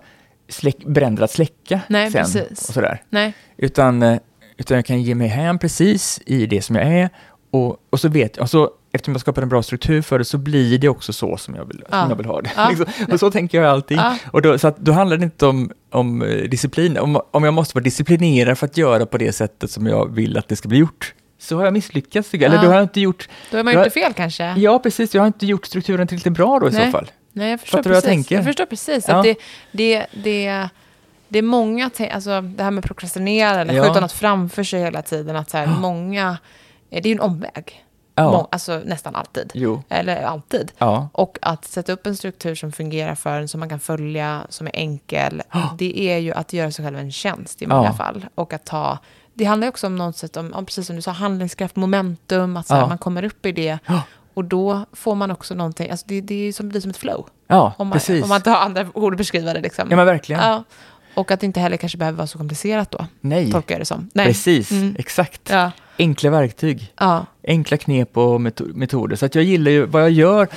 släck, bränder att släcka Nej, sen. precis. Och sådär. Nej. Utan, eh, utan jag kan ge mig hem precis i det som jag är. Och, och så vet jag, så, eftersom jag skapar en bra struktur för det så blir det också så som jag vill, Ja. som jag vill ha det. Ja. (laughs) liksom. Och så tänker jag alltid. Ja. Och då, så att, då handlar det inte om, om eh, disciplin. Om, om jag måste vara disciplinerad för att göra på det sättet som jag vill att det ska bli gjort, så har jag misslyckats. jag. Eller då har jag inte gjort... Då är man Jag- ju inte fel kanske. Ja, precis. Jag har inte gjort strukturen tillräckligt bra då i Nej. så fall. Nej, jag förstår Fattar jag precis. tänker? Jag förstår precis. Ja. Att det, det, det, det är många, alltså det här med prokrastinera eller Ja. skjuta något framför sig hela tiden. Att så här, (gasps) många, eh, det är ju en omväg. Ja. Alltså nästan alltid. Jo. Eller alltid. Ja. Och att sätta upp en struktur som fungerar för en, som man kan följa, som är enkel. (gasps) Det är ju att göra sig själv en tjänst i många Ja. fall. Och att ta, det handlar ju också om något sätt om, om precis som du sa, handlingskraft, momentum, att så här, man kommer upp i det. (gasps) Ja. Och då får man också någonting, alltså det, det är som, blir som ett flow. Ja, Om man, precis. om man inte har andra ord att beskriva det. Liksom. Ja, men verkligen. Ja. Och att det inte heller kanske behöver vara så komplicerat då, Nej, tolkar jag det som. Nej. precis. Mm. Exakt. Ja. Enkla verktyg. Ja. enkla knep och meto- metoder. Så att jag gillar ju, vad jag gör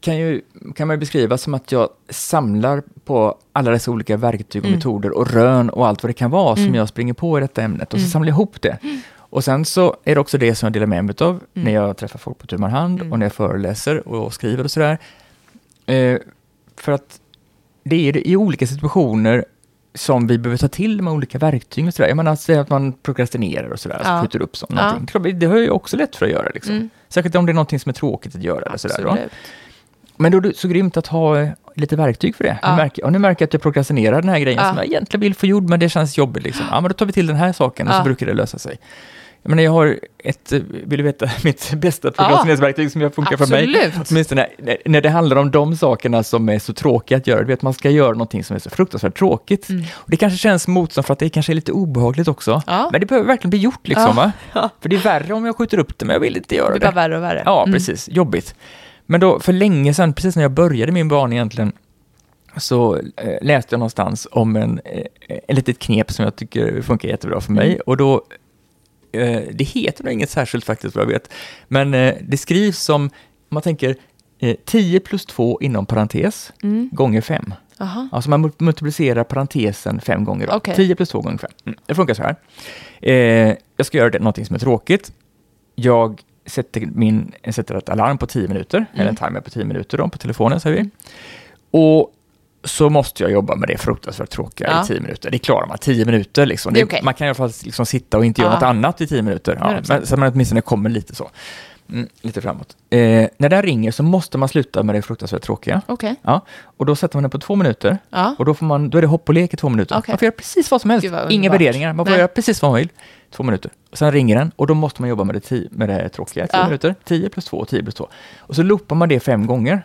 kan, ju, kan man ju beskriva som att jag samlar på alla dessa olika verktyg och Mm. metoder och rön och allt vad det kan vara som Mm. jag springer på i detta ämnet och så Mm. samlar jag ihop det. Och sen så är det också det som jag delar med mig av Mm. när jag träffar folk på tu hand Mm. och när jag föreläser och skriver och sådär. Eh, för att det är i olika situationer som vi behöver ta till här olika verktygen och sådär. Jag menar, säg att man prokrastinerar och sådär, Ja. så skjuter upp som Ja. någonting. Det har jag också lätt för att göra liksom. Mm. Särskilt om det är någonting som är tråkigt att göra eller sådär. Då. Absolut. Men då är det så grymt att ha eh, lite verktyg för det. Ja. Nu, märker, och nu märker jag att jag prokrastinerar den här grejen Ja. som jag egentligen vill få gjord, men det känns jobbigt. Liksom. Ja, men då tar vi till den här saken och Ja. så brukar det lösa sig. Jag, menar, jag har ett, eh, vill du veta, (laughs) mitt bästa prokrastineringsverktyg som jag funkar för mig. Absolut. Åtminstone när, när det handlar om de sakerna som är så tråkiga att göra. Du vet, man ska göra någonting som är så fruktansvärt tråkigt. Mm. Och det kanske känns motstånd för att det kanske är lite obehagligt också. Ja. Men det behöver verkligen bli gjort liksom. Ja. Ja. För det är värre om jag skjuter upp det, men jag vill inte göra Det det. blir bara värre och värre. Ja, Mm. precis. Jobbigt. Men då, för länge sedan, precis när jag började min bana egentligen, så eh, läste jag någonstans om en, eh, en litet knep som jag tycker funkar jättebra för mig. Mm. Och då, det heter nog inget särskilt faktiskt vad jag vet, men eh, det skrivs som, om man tänker eh, 10 plus 2 inom parentes Mm. gånger 5. Aha. Alltså man mul- multiplicerar parentesen fem gånger. Då. Okej. 10 plus 2 gånger 5. Mm. Det funkar så här. Eh, jag ska göra det, någonting som är tråkigt. Jag sätter, min, jag sätter ett alarm på 10 minuter, eller en timer på 10 minuter då, på telefonen säger vi. Och så måste jag jobba med det fruktansvärt tråkiga Ja. i tio minuter. Det klarar man, tio minuter liksom. Det är Det-. Man kan i alla fall liksom sitta och inte göra Ja. något annat i tio minuter. Ja, 100%. men, så man åtminstone kommer lite så. Mm, lite framåt. Eh, när den ringer så måste man sluta med det fruktansvärt tråkiga. Okej. Ja, och då sätter man den på två minuter. Ja. Och då, får man, då är det hopp och lek i två minuter. Okej. Man får göra precis vad som helst. Vad Inga värderingar. Man får Nej. göra precis vad man vill. Två minuter. Och sen ringer den och då måste man jobba med det, ti- med det tråkiga. Tio Ja. minuter. Tio plus två, tio plus två. Och så loopar man det fem gånger.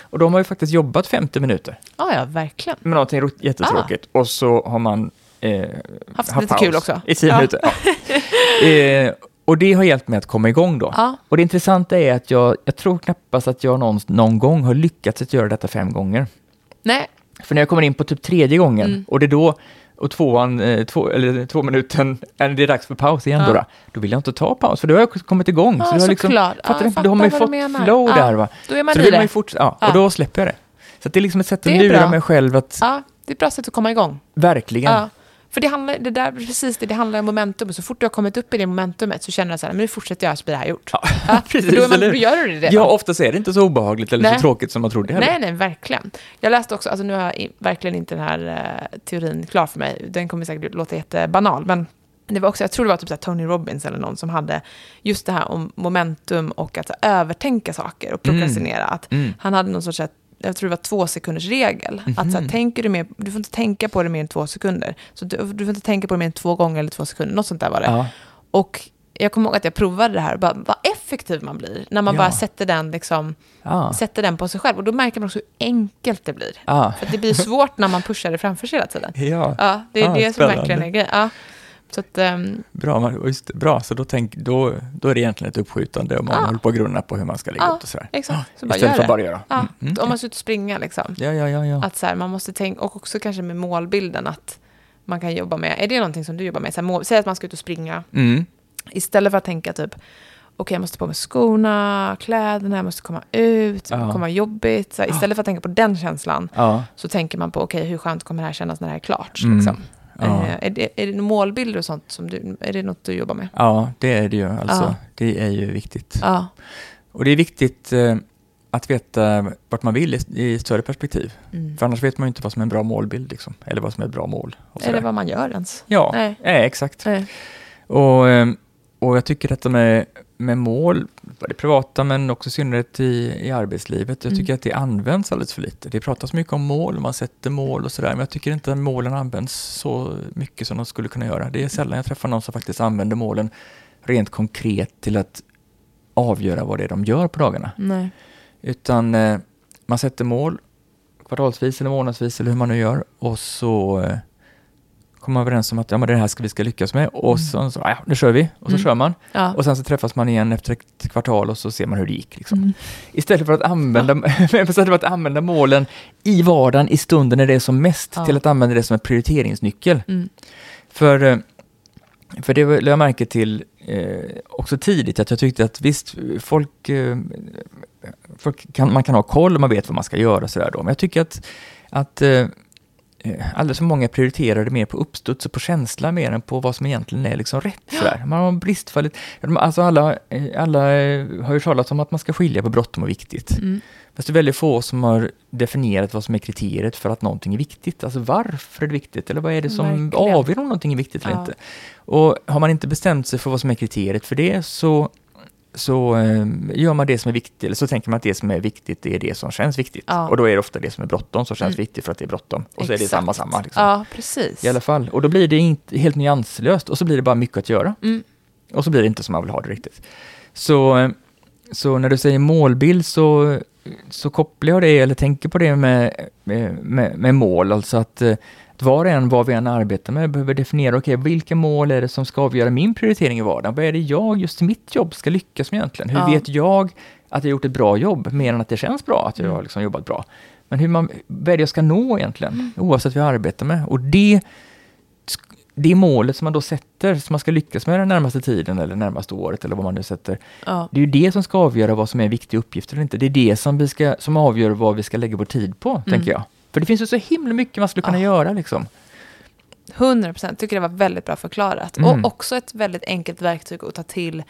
Och då har man ju faktiskt jobbat 50 minuter Ja, ja, verkligen. med någonting jättetråkigt. Och så har man eh, Haft haft lite paus kul också. I tio Ja. minuter. Ja. (laughs) eh, och det har hjälpt mig att komma igång då. Ja. Och det intressanta är att jag, jag tror knappast att jag någon, någon gång har lyckats att göra detta fem gånger. Nej, För när jag kommer in på typ tredje gången Mm. och det är då och tvåan, eh, två, eller två minuten, (laughs) eller det är dags för paus igen Ja. då, då vill jag inte ta paus, för då har jag kommit igång. Ja, så det har liksom, såklart. Ja, fattar jag du? Då har man ju fattar fått du menar. flow Ja, där va. då är man så i det. man fortsätta, ja, Ja. och då släpper jag det. Så det är liksom ett sätt att är lura bra. mig själv att, ja, det är ett bra sätt att komma igång. verkligen. För det handlar, det där, precis det, det handlar om momentum. Så fort du har kommit upp i det momentumet så känner så här, men nu fortsätter jag så blir det här gjort. Ja, Ja, (laughs) precis, då, man, då gör du det redan. Ja, oftast är det inte så obehagligt eller Nej. så tråkigt som man trodde heller. Nej, nej, verkligen. Jag läste också, alltså nu har jag verkligen inte den här eh, teorin klar för mig. Den kommer säkert låta jättebanal, men det var också, jag tror det var typ så Tony Robbins eller någon som hade just det här om momentum och att övertänka saker och prokrastinera. Att Mm. Han hade någon sorts, jag tror det var två sekunders regel. Att så här, tänker du, mer, du får inte tänka på det mer än två sekunder. Så du, du får inte tänka på det mer än två gånger eller två sekunder, något sånt där var det. Ja, Och jag kommer ihåg att jag provade det här, och bara, vad effektiv man blir. När man Ja. bara sätter den, liksom, ja, sätter den på sig själv. Och då märker man också hur enkelt det blir. ja. För det blir svårt när man pushar det framför sig hela tiden. ja. Det är det som verkligen är grejen. Så att, ehm, Bra, just, bra. så då, tänk, då, då är det egentligen ett uppskjutande om man Ja. håller på att grunna på hur man ska lägga Ja, upp det sådär. exakt. Så bara Istället för att bara göra. ja, Mm, mm, om man ska ut och springa liksom. Ja, ja, ja. ja. Att så här, man måste tänka, och också kanske med målbilden att man kan jobba med, är det någonting som du jobbar med? Så här, mål, säg att man ska ut och springa, Mm. istället för att tänka typ, okej jag måste på mig skorna, kläderna, jag måste komma ut, kommer vara jobbigt. Så här, istället för att tänka på den känslan, så tänker man på, okej hur skönt kommer det här kännas när det här är klart? Mm. Liksom. Ja. Eh, är, det, är det målbilder och sånt som du, är det något du jobbar med? Ja, det är det ju. Alltså, Ja. Det är ju viktigt. Ja, Och det är viktigt eh, att veta vart man vill i, i större perspektiv. mm. För annars vet man ju inte vad som är en bra målbild, liksom. eller vad som är ett bra mål. Eller vad man gör ens. Ja, Nej. nej. exakt. Nej. Och, eh, och jag tycker detta med, med mål, både privata men också i synnerhet i, i arbetslivet, jag Mm. tycker att det används alldeles för lite. Det pratas mycket om mål, man sätter mål och sådär, men jag tycker inte att målen används så mycket som de skulle kunna göra. Det är sällan jag träffar någon som faktiskt använder målen rent konkret till att avgöra vad det är de gör på dagarna. Nej. Utan eh, man sätter mål kvartalsvis eller månadsvis eller hur man nu gör och så man överens om att ja, men det här ska vi ska lyckas med och Mm. så, så ja, nu kör vi och så Mm. kör man Ja. och sen så träffas man igen efter ett kvartal och så ser man hur det gick. Liksom. Mm. Istället, för att använda, (laughs) istället för att använda målen i vardagen i stunden när det är som mest Ja. till att använda det som en prioriteringsnyckel. Mm. För, eh, för det lade jag märke till eh, också tidigt, att jag tyckte att visst, folk, eh, folk kan, man kan ha koll, man vet vad man ska göra och sådär då, men jag tycker att, att eh, alldeles för många prioriterar det mer på uppstuds och på känsla mer än på vad som egentligen är liksom rätt. Sådär. Man har bristfälligt, alltså alla, eh, alla eh, har ju talat om att man ska skilja på bråttom och viktigt. Mm. Fast det är väldigt få som har definierat vad som är kriteriet för att någonting är viktigt. Alltså varför är det viktigt? Eller vad är det som Verkligen. avgör om någonting är viktigt eller Ja. inte? Och har man inte bestämt sig för vad som är kriteriet för det så, så eh, gör man det som är viktigt, eller så tänker man att det som är viktigt det är det som känns viktigt. Ja. Och då är det ofta det som är bråttom som känns Mm. viktigt för att det är bråttom. Och så är det Exakt. samma samma. Liksom. Ja, precis. I alla fall. Och då blir det inte helt nyanslöst och så blir det bara mycket att göra. Mm. Och så blir det inte som man vill ha det riktigt. Så, eh, så när du säger målbild så, så kopplar jag det, eller tänker på det med, med, med, med mål, alltså att, eh, att var och en, vad vi än arbetar med, behöver definiera, okej, vilka mål är det som ska avgöra min prioritering i vardagen? Vad är det jag, just mitt jobb, ska lyckas med egentligen? Hur Ja. vet jag att jag gjort ett bra jobb, mer än att det känns bra, att jag Mm. har liksom jobbat bra? Men hur man, vad är det jag ska nå egentligen, oavsett vad jag arbetar med? Och det det målet som man då sätter, som man ska lyckas med den närmaste tiden eller närmaste året eller vad man nu sätter. Ja. Det är ju det som ska avgöra vad som är en viktig uppgift eller inte. Det är det som, vi ska, som avgör vad vi ska lägga vår tid på, tänker jag. För det finns ju så himla mycket man skulle kunna Ja. göra liksom. 100 procent. Tycker det var väldigt bra förklarat. Mm. Och också ett väldigt enkelt verktyg att ta till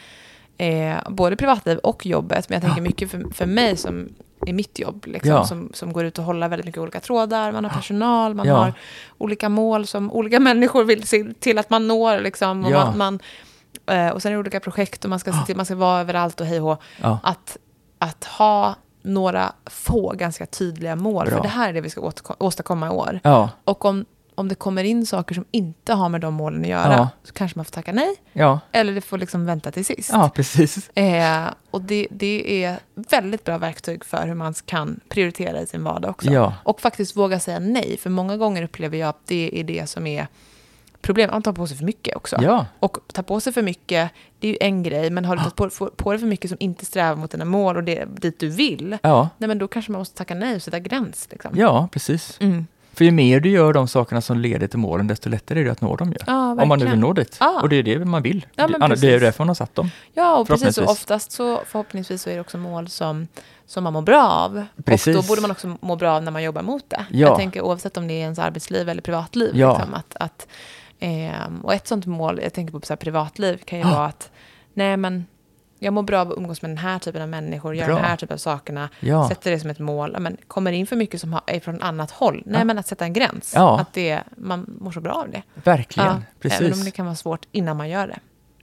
eh, både privatliv och jobbet. Men jag tänker mycket för, för mig som i mitt jobb, liksom, Ja. som, som går ut och håller väldigt mycket olika trådar. Man har personal, man Ja. har olika mål som olika (laughs) människor vill se till att man når. Liksom, och, Ja. man, man, eh, och sen är det olika projekt och man ska, se till, man ska vara överallt och hej och. Att, att ha några få ganska tydliga mål, Bra. för det här är det vi ska åstadkomma i år. Ja, Och om, om det kommer in saker som inte har med de målen att göra, Ja. så kanske man får tacka nej, ja, eller det får liksom vänta till sist. ja precis. Eh, och det, det är väldigt bra verktyg för hur man kan prioritera i sin vardag också. Ja. Och faktiskt våga säga nej, för många gånger upplever jag att det är det som är problemet. Man tar på sig för mycket också. Ja, Och ta på sig för mycket, det är ju en grej, men har du tagit på, på, dig för mycket som inte strävar mot dina mål och det, dit du vill, ja, nej men då kanske man måste tacka nej och sätta gräns. Liksom. ja, precis. Mm. För ju mer du gör de sakerna som leder till målen, desto lättare är det att nå dem ju. Ja, Om man nu vill nå dit. Ja. Och det är det man vill. Ja, Det- är därför man har satt dem. Ja, och precis. Och oftast så förhoppningsvis så är det också mål som, som man mår bra av. Precis. Och då borde man också må bra av när man jobbar mot det. Ja. Jag tänker oavsett om det är ens arbetsliv eller privatliv. Liksom, att, att, ehm, och ett sånt mål, jag tänker på så privatliv, kan ju Ja. vara att nej men jag mår bra av att umgås med den här typen av människor, göra den här typen av sakerna, Ja, sätter det som ett mål. Ja, Men kommer in för mycket som är från annat håll, nej Ja. men att sätta en gräns. Ja. Att det, man mår så bra av det. verkligen. Även om Precis. det kan vara svårt innan man gör det.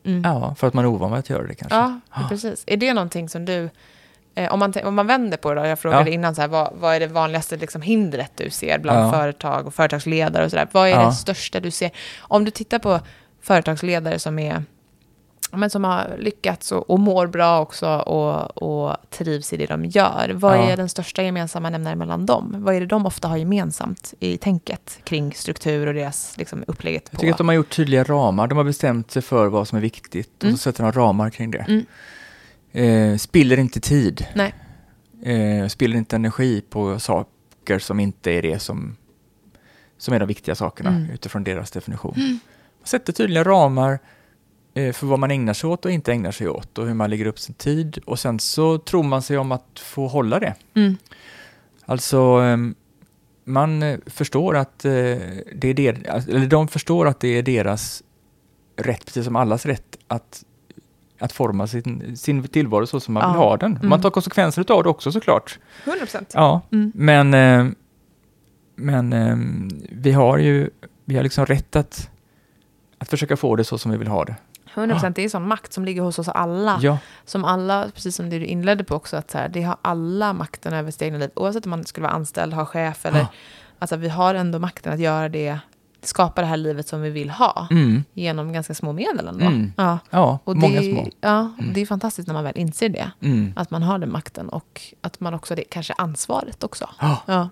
Mm. Ja, för att man är ovan vid att göra det kanske. Ja, precis. Är det någonting som du, eh, om, man, om man vänder på det då, jag frågade Ja. innan, så här, vad, vad är det vanligaste liksom, hindret du ser bland Ja. företag och företagsledare och sådär? Vad är Ja. det största du ser? Om du tittar på företagsledare som är men som har lyckats och, och mår bra också och, och trivs i det de gör. Vad Ja. är den största gemensamma nämnaren mellan dem? Vad är det de ofta har gemensamt i tänket kring struktur och deras liksom, upplägget Jag på... tycker att de har gjort tydliga ramar. De har bestämt sig för vad som är viktigt och Mm. så sätter de ramar kring det. Mm. Eh, spiller inte tid. Nej. Eh, spiller inte energi på saker som inte är det som, som är de viktiga sakerna Mm. utifrån deras definition. Man sätter tydliga ramar eh, för vad man ägnar sig åt och inte ägnar sig åt och hur man lägger upp sin tid och sen så tror man sig om att få hålla det. Mm. Alltså, ehm, man eh, förstår att eh, det är der, alltså, eller de förstår att det är deras rätt, precis som allas rätt, att, att forma sin, sin tillvaro så som man Ja. vill ha den. Mm. Man tar konsekvenser av det också såklart. 100 procent. Ja, Mm. men, eh, men eh, vi har ju vi har liksom rätt att, att försöka få det så som vi vill ha det. 100 procent, det är sån makt som ligger hos oss alla. Ja, Som alla, precis som det du inledde på också, att så här, det har alla makten över sitt egna liv. Oavsett om man skulle vara anställd, ha chef eller... Ja. Alltså vi har ändå makten att göra det, skapa det här livet som vi vill ha. mm. Genom ganska små medel ändå. Mm. Ja. ja Och många det, små. Ja, det är fantastiskt när man väl inser det. Mm. Att man har den makten och att man också det kanske ansvaret också. Ja, Ja.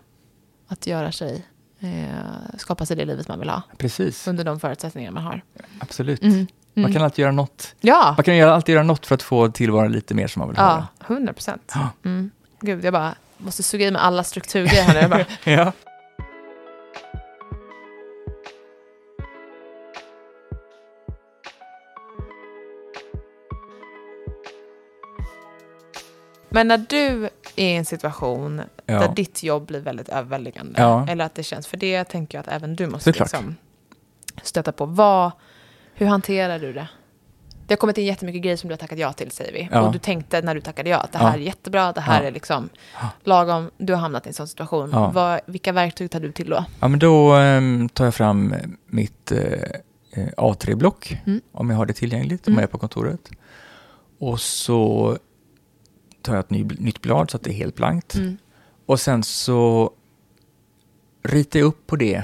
Att göra sig, eh, skapa sig det livet man vill ha. precis. Under de förutsättningar man har. Absolut. Mm. Man Mm. kan alltid göra något. Ja, Man kan alltid göra något för att få tillvaron lite mer som man vill ha ja, 100 procent. Ja. Mm. Gud, jag bara måste suga i mig alla strukturgrejer här nu. (laughs) Ja. Men när du är i en situation Ja. där ditt jobb blir väldigt överväldigande, Ja. eller att det känns, för det tänker jag att även du måste liksom stöta på. Vad, hur hanterar du det? Det har kommit in jättemycket grejer som du har tackat ja till, säger vi. Ja. Och du tänkte när du tackade ja att det här är jättebra, det här är liksom lagom, du har hamnat i en sån situation. Vad, vilka verktyg tar du till då? ja, men då ehm, tar jag fram mitt eh, eh, A3-block, Mm. om jag har det tillgängligt, om Mm. jag är på kontoret. Och så tar jag ett ny, nytt blad så att det är helt blankt. Mm. Och sen så ritar jag upp på det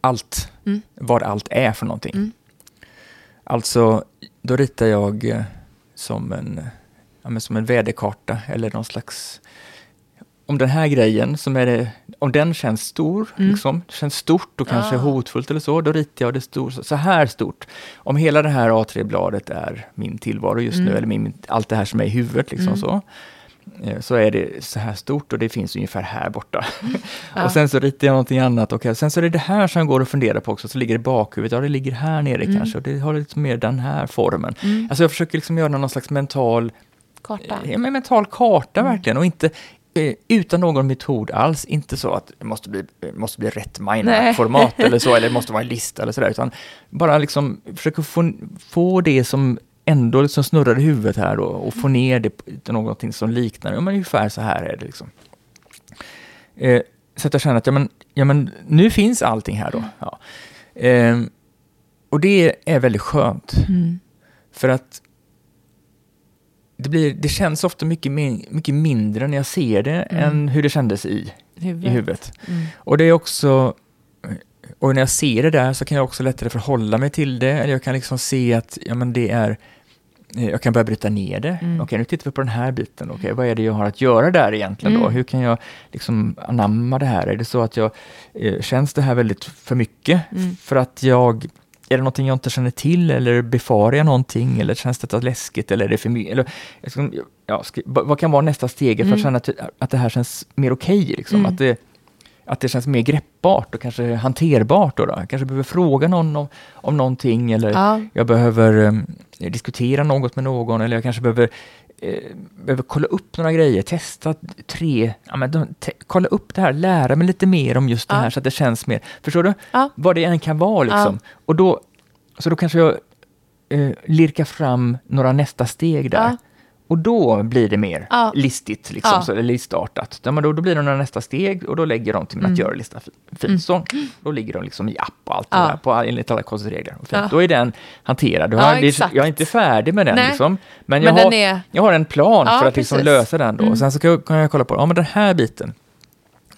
allt, Mm. vad allt är för någonting. Mm. Alltså, då ritar jag eh, som en, ja, som en väderkarta eller någon slags... Om den här grejen, som är det, om den känns stor, Mm. liksom, känns stort och kanske Ah. hotfullt eller så, då ritar jag det stor, så här stort. Om hela det här A3-bladet är min tillvaro just nu, Mm. eller min, allt det här som är i huvudet, liksom Mm. så, eh, så är det så här stort och det finns ungefär här borta. (laughs) Ja. Och sen så ritar jag någonting annat och sen så är det det här som går att fundera på också, så ligger det i bakhuvudet, ja det ligger här nere Mm. kanske, och det har lite mer den här formen. Mm. Alltså jag försöker liksom göra någon slags mental, Karta. ja, men mental karta Mm. verkligen och inte eh, utan någon metod alls, inte så att det måste bli, det måste bli rätt Nej. (laughs) mina-format eller så, eller det måste vara en lista eller sådär, utan bara liksom försöka få, få det som ändå liksom snurrar i huvudet här då, och får ner det till någonting som liknar, ja men ungefär så här är det liksom. Eh, så att jag känner att ja men, ja, men nu finns allting här då. Ja. Eh, och det är väldigt skönt. Mm. För att det, blir, det känns ofta mycket, min, mycket mindre när jag ser det Mm. än hur det kändes i, Huvudet. i huvudet. Mm. Och det är också, och när jag ser det där så kan jag också lättare förhålla mig till det, eller jag kan liksom se att ja, men det är, eh, jag kan börja bryta ner det. Mm. Okej, nu tittar vi på den här biten. Okej, vad är det jag har att göra där egentligen då? Mm. Hur kan jag liksom anamma det här? Är det så att jag, eh, känns det här väldigt för mycket? Mm. För att jag, är det någonting jag inte känner till eller befarar jag någonting eller känns det läskigt eller är det för mycket? Eller, ja, vad kan vara nästa steg för att Mm. känna att, att det här känns mer okej? liksom? Mm. att, det, att det känns mer greppbart och kanske hanterbart. Då, då. Jag kanske behöver fråga någon om, om någonting eller Ja. jag behöver eh, diskutera något med någon eller jag kanske behöver eh, behöver kolla upp några grejer, testa tre, ja, men de, te, kolla upp det här, lära mig lite mer om just det Ja. här så att det känns mer, förstår du? Ja. Vad det än kan vara liksom. Och då, så då kanske jag eh, lirkar fram några nästa steg där. Och då blir det mer Ja. listigt, liksom, Ja. så, listartat. Ja, men då, då blir det några nästa steg och då lägger de till min Mm. att göra-lista fi- fint. Så, då ligger de liksom i app och allt Ja. det där, på, enligt alla konstregler. Ja. Då är den hanterad. Har, det, jag är inte färdig med den, liksom, men, Men jag, den har, är- jag har en plan för att liksom lösa den. Då. Mm. Sen så kan jag, kan jag kolla på, ja men den här biten,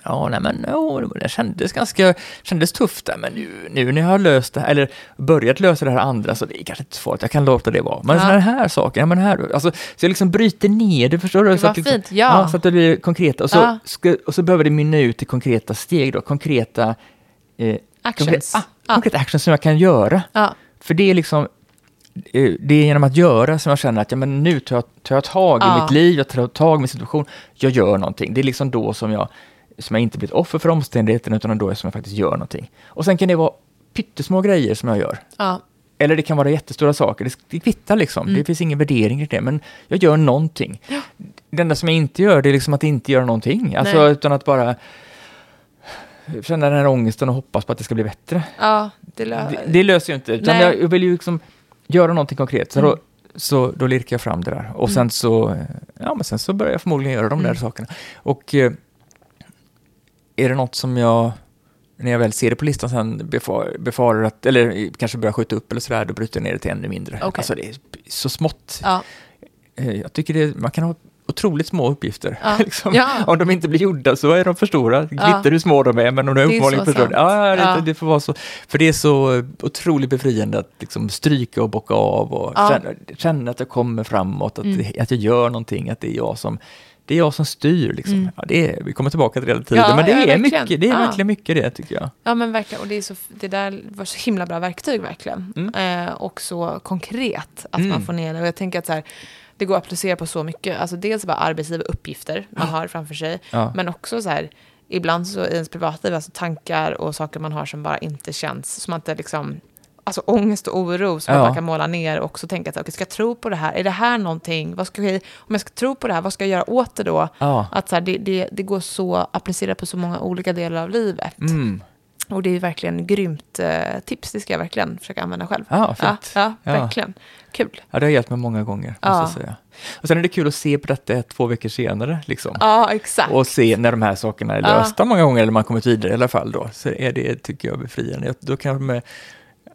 Ja, nej men oh, det kändes ganska kändes tufft där, men nu, nu när jag har löst det här, eller börjat lösa det här andra, så det är kanske inte så farligt, jag kan låta det vara. Men Ja. sådana här saker, ja men här, alltså, så jag liksom bryter ner det, förstår du? Det så att liksom, fint, ja. Så att det blir konkreta, och så, Ja. ska, och så behöver det mynna ut i konkreta steg då, konkreta eh, Actions. Konkreta, ah, Ja. konkreta actions som jag kan göra. Ja. För det är liksom, eh, det är genom att göra som jag känner att ja, men nu tar jag, tar jag tag i Ja. mitt liv, jag tar tag i min situation, jag gör någonting. Det är liksom då som jag, som jag inte blir ett offer för omständigheterna, utan då är som jag faktiskt gör någonting. Och sen kan det vara pyttesmå grejer som jag gör. Ja. Eller det kan vara jättestora saker, det, det kvittar liksom. Mm. Det finns ingen värdering i det, men jag gör någonting. Det enda som jag inte gör, det är liksom att inte göra någonting. Alltså Nej. utan att bara känna den här ångesten och hoppas på att det ska bli bättre. ja, det, lö- Det, det löser ju inte, utan jag, jag vill ju liksom göra någonting konkret. Så, Mm. då, så då lirkar jag fram det där. Och sen så, ja, men sen så börjar jag förmodligen göra de där Mm. sakerna. Och eh, är det något som jag, när jag väl ser det på listan sen befar, befarar att, eller kanske börjar skjuta upp eller sådär, då bryter jag ner det till ännu mindre. Okej. Alltså det är så smått. ja. Eh, Jag tycker det, man kan ha otroligt små uppgifter. Ja. (laughs) liksom. Ja. Om de inte blir gjorda så är de för stora. Det Ja. hur små de är, men om de är uppenbarligen för stora. Ja, det, det får vara så. För det är så otroligt befriande att liksom stryka och bocka av och känna, känna att jag kommer framåt, att, Mm. att jag gör någonting, att det är jag som det är jag som styr. Liksom. Mm. Ja, det är, vi kommer tillbaka till det hela tiden, Ja, men det ja, är, verkligen. mycket, det är Ja. verkligen mycket det tycker jag. Ja men verkligen, och det, är så, det där var så himla bra verktyg verkligen. Mm. Eh, och så konkret att Mm. man får ner det. Och jag tänker att så här, det går att applicera på så mycket. Alltså dels bara arbetsgivaruppgifter man har framför sig. Men också så här, ibland så i ens privatliv, alltså tankar och saker man har som bara inte känns, som man inte liksom, alltså ångest och oro som man Ja. bara kan måla ner och också tänka att okay, ska jag tro på det här? Är det här någonting? Vad ska jag, om jag ska tro på det här, vad ska jag göra åt det då? Ja. Att så här, det, det, det går så applicerat på så många olika delar av livet. Mm. Och det är verkligen grymt eh, tips. Det ska jag verkligen försöka använda själv. Ja, fint. ja, Ja. verkligen. Kul. Ja, det har hjälpt mig många gånger, måste jag säga. Och sen är det kul att se på detta två veckor senare. Liksom. Ja, exakt. och se när de här sakerna är lösta många gånger, eller man kommit vidare i alla fall då, så är det, tycker jag, befriande. Då kan med,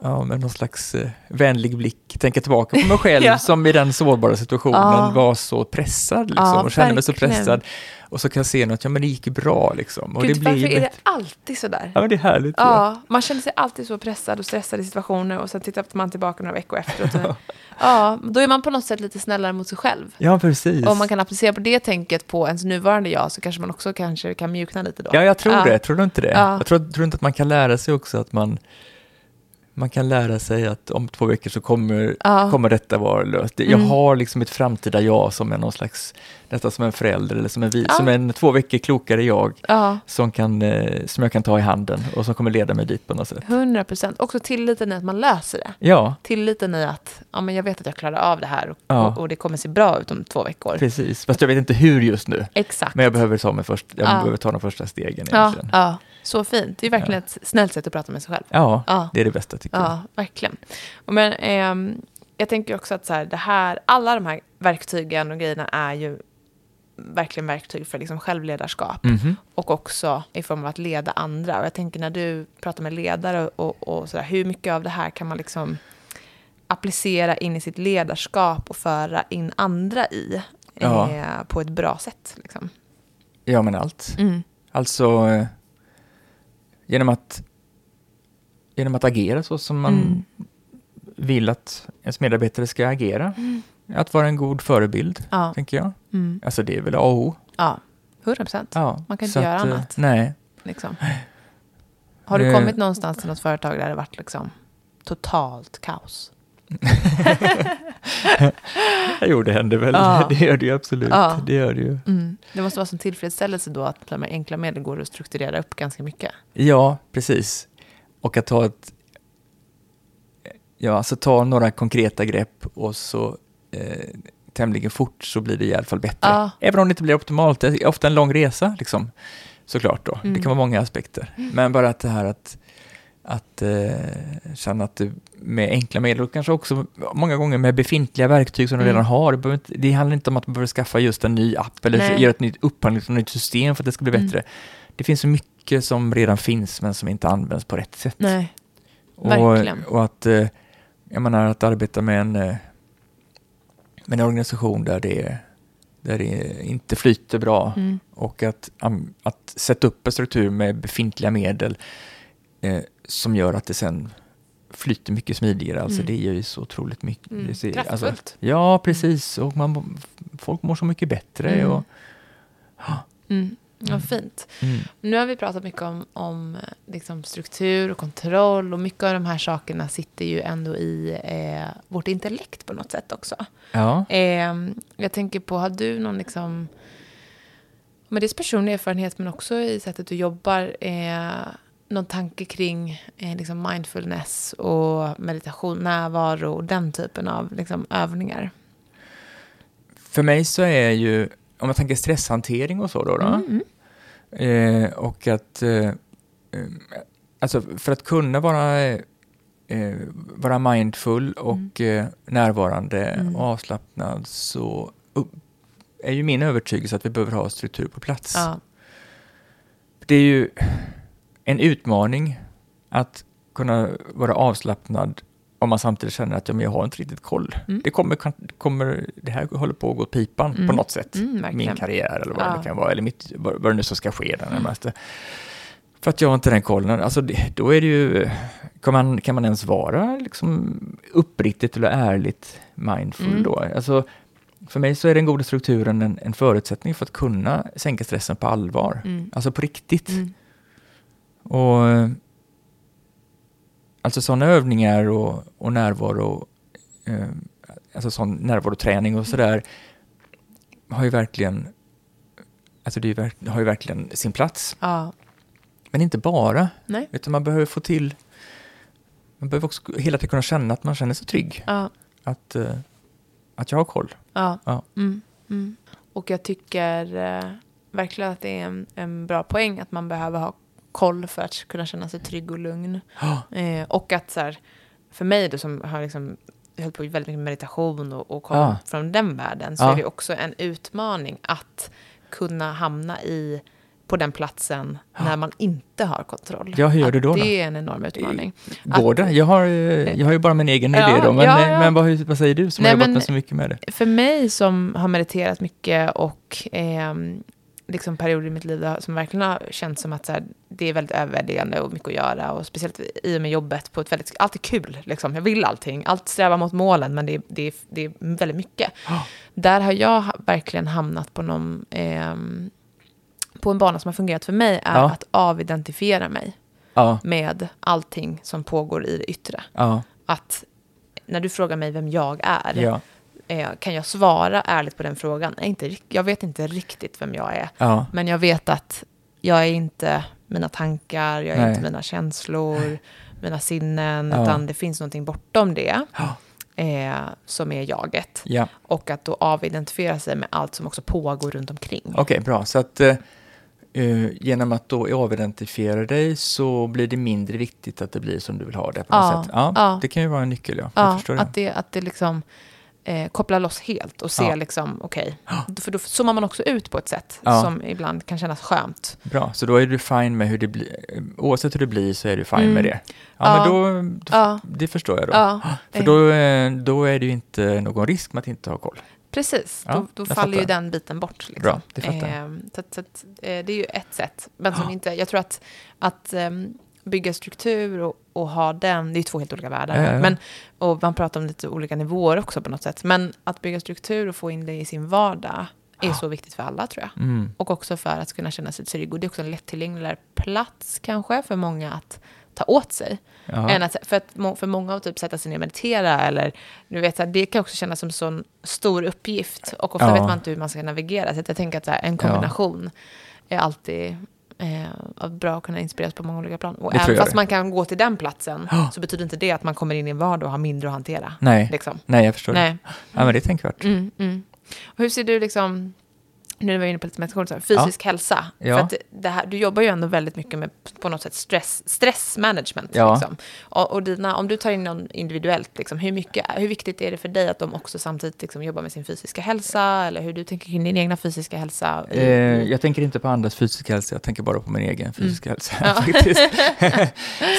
ja, med någon slags eh, vänlig blick tänka tillbaka på mig själv (laughs) Ja. som i den sårbara situationen Ja. var så pressad liksom, Ja, och kände mig så pressad. Och så kan jag se något, ja men det gick ju bra liksom. Och Gud, det varför är det alltid sådär? Ja men det är härligt. Ja. Man känner sig alltid så pressad och stressad i situationer och sen tittar man tillbaka några veckor efteråt. Och, (laughs) ja, då är man på något sätt lite snällare mot sig själv. ja, precis. Och om man kan applicera på det tänket på ens nuvarande jag så kanske man också kanske kan mjukna lite då. Ja, jag tror det. Tror du inte det? Ja. Jag tror, tror inte att man kan lära sig också att man man kan lära sig att om två veckor så kommer, Ja. kommer detta vara löst. Det- Jag Mm. har liksom ett framtida jag som är någon slags, nästan som en förälder eller som en, vi, Ja. som en två veckor klokare jag Ja, som, kan, eh, som jag kan ta i handen och som kommer leda mig dit på något sätt. 100 procent. Också tilliten i att man löser det. Ja, Tilliten i att ja, men jag vet att jag klarar av det här och, Ja. och, och det kommer se bra ut om två veckor. precis. Fast jag vet inte hur just nu. Exakt. Men jag behöver ta, mig först, jag Ja. behöver ta de första stegen ja, egentligen. ja, så fint. Det är verkligen ett snällt sätt att prata med sig själv. Ja, Ja. det är det bästa tycker jag. Ja, verkligen. Men, ehm, jag tänker också att så här, det här, alla de här verktygen och grejerna är ju verkligen verktyg för liksom självledarskap. Mhm. Och också i form av att leda andra. Och jag tänker när du pratar med ledare och, och sådär, hur mycket av det här kan man liksom applicera in i sitt ledarskap och föra in andra i Ja. eh, på ett bra sätt. Liksom. Ja, men allt. Mm. Alltså, eh, genom att, genom att agera så som man Mm. vill att ens medarbetare ska agera. Mm. Att vara en god förebild, Ja. tänker jag. Mm. Alltså det är väl A och O. ja, 100 procent. Ja, Man kan inte göra att, eh, annat. Nej. Liksom. Har du kommit någonstans till något företag där det varit liksom totalt kaos? (laughs) Jo, det händer väl. Ja. (laughs) Det gör det ju absolut. Ja. Det gör det ju. Mm. Det måste vara som tillfredsställelse då att med enkla medel går att strukturera upp ganska mycket. Ja, precis. Och att ta ett... Ja, alltså ta några konkreta grepp och så eh, tämligen fort så blir det i alla fall bättre. Ja. Även om det inte blir optimalt. Det är ofta en lång resa, liksom. Såklart då. Mm. Det kan vara många aspekter. Men bara att det här att, att eh, känna att du med enkla medel och kanske också många gånger med befintliga verktyg som du Mm. redan har. Det, inte, det handlar inte om att man behöver skaffa just en ny app eller Nej. göra ett nytt upphandlings och nytt system för att det ska bli Mm. bättre. Det finns så mycket som redan finns men som inte används på rätt sätt. Nej. och, verkligen. och att, eh, jag menar att arbeta med en, eh, med en organisation där det, där det inte flyter bra Mm. och att, att sätta upp en struktur med befintliga medel eh, som gör att det sen flyter mycket smidigare. Alltså Mm. det gör ju så otroligt mycket. Mm. Det. Alltså, ja, precis. Och man, folk mår så mycket bättre. Mm. Och, Mm. Ja, Mm. fint. mm, Nu har vi pratat mycket om, om eh, liksom struktur och kontroll och mycket av de här sakerna sitter ju ändå i eh, vårt intellekt på något sätt också. ja. Eh, jag tänker på, har du någon liksom, med dels personlig erfarenhet men också i sättet du jobbar, eh, någon tanke kring eh, liksom mindfulness och meditation, närvaro och den typen av liksom, övningar? För mig så är ju, om jag tänker stresshantering och så då, då Mm. Eh, och att, eh, eh, alltså för att kunna vara, eh, vara mindful och eh, närvarande Mm. och avslappnad så är ju min övertygelse att vi behöver ha struktur på plats. Ja. Det är ju en utmaning att kunna vara avslappnad om man samtidigt känner att ja, men jag har inte riktigt koll. Mm. Det, kommer, kommer, det här håller på att gå pipan Mm. på något sätt Mm, min karriär eller vad Ja. det kan vara, eller mitt, vad, det nu så ska ske den närmaste. För att jag har inte den kollen. Alltså det, då är det ju, kan man, kan man ens vara liksom uppriktigt eller ärligt mindful Mm. då? Alltså, för mig så är den goda strukturen en, en förutsättning för att kunna sänka stressen på allvar. Mm. Alltså på riktigt. Och eh, Alltså sådana övningar och, och närvaro, eh, alltså sån närvaroträning och sådär, har ju verkligen, alltså det har ju verkligen sin plats. Ja. Men inte bara, Nej. utan man behöver få till, man behöver också hela tiden kunna känna att man känner sig trygg, Ja. att, eh, att jag har koll. Ja. Ja. Mm. Mm. Och jag tycker eh, verkligen att det är en, en bra poäng att man behöver ha koll för att kunna känna sig trygg och lugn. Ja, Eh, och att så här, för mig då som har liksom höll på väldigt mycket med meditation och, och kom Ja. från den världen så Ja. är det också en utmaning att kunna hamna i på den platsen när man inte har kontroll. Ja, hur gör Att du då, då? Det är en enorm utmaning. Går det? Jag har, eh, jag har ju bara min egen Ja, idé då, men, ja, eh, ja. men vad, vad säger du som Nej, har jobbat med så mycket med det? För mig som har mediterat mycket och ehm, liksom perioder i mitt liv som verkligen har känts som att så här, det är väldigt överväldigande och mycket att göra. Och speciellt i och med jobbet på ett väldigt, allt är kul liksom. Jag vill allting, allt strävar mot målen men det, är- det, är- det är väldigt mycket. Ja. Där har jag verkligen hamnat på någon, ehm, på en bana som har fungerat för mig är Ja. att avidentifiera mig Ja, med allting som pågår i det yttre. ja, Att när du frågar mig vem jag är, Eh, kan jag svara ärligt på den frågan? Jag, inte, jag vet inte riktigt vem jag är. ja, Men jag vet att jag är inte mina tankar, jag är Nej. inte mina känslor, mina sinnen, Ja. utan det finns någonting bortom det ja, eh, som är jaget. ja. Och att då avidentifiera sig med allt som också pågår runt omkring. Okej, bra. Så att eh, eh, genom att då avidentifiera dig så blir det mindre viktigt att det blir som du vill ha det på något Ja, sätt. Ja, ja. Det kan ju vara en nyckel, ja. jag Ja, förstår det. att det, att det liksom eh, kopplar loss helt och ser Ja. liksom, okej, (gasps) för då zoomar man också ut på ett sätt Ja. som ibland kan kännas skönt. Bra, så då är du fine med hur det blir. eh, Oavsett hur det blir så är du fine Mm. med det. Ja, Ja. men då, då det förstår jag då. (gasps) För då, eh, då är det ju inte någon risk med att inte ha koll. Precis, då, då faller ju fattar. den biten bort. Liksom. Bra, det fattar. Eh, så att, så att, eh, det är ju ett sätt. Men som inte, jag tror att, att ehm, bygga struktur och, och ha den, det är två helt olika världar. Ja, ja, ja. Men, och man pratar om lite olika nivåer också på något sätt. Men att bygga struktur och få in det i sin vardag är så viktigt för alla tror jag. Mm. Och också för att kunna känna sig trygg. Och det är också en lättillgängligare plats kanske för många att ta åt sig. Ja. Än att, för, att, för många att typ sätta sig ner och meditera, eller du vet, så här, det kan också kännas som en sån stor uppgift. Och ofta Ja. vet man inte hur man ska navigera. Så jag tänker att här, en kombination är alltid eh, bra att kunna inspireras på många olika plan. Och Det även fast det. man kan gå till den platsen, Ja. så betyder inte det att man kommer in i en vardag och har mindre att hantera. Nej, Liksom. nej, jag förstår. det. Nej. Ja, men det är tänkvärt. Mm, mm. Och hur ser du liksom, nu var jag inne på lite meditation, så här, fysisk hälsa. Ja. För att det här, du jobbar ju ändå väldigt mycket med på något sätt stress, stressmanagement. Ja. Liksom. Och, och dina, om du tar in någon individuellt, liksom, hur, mycket, hur viktigt är det för dig att de också samtidigt liksom, jobbar med sin fysiska hälsa? Eller hur du tänker kring din egna fysiska hälsa? Eh, jag tänker inte på andras fysiska hälsa, jag tänker bara på min egen fysiska hälsa. Mm. Ja. (laughs) faktiskt.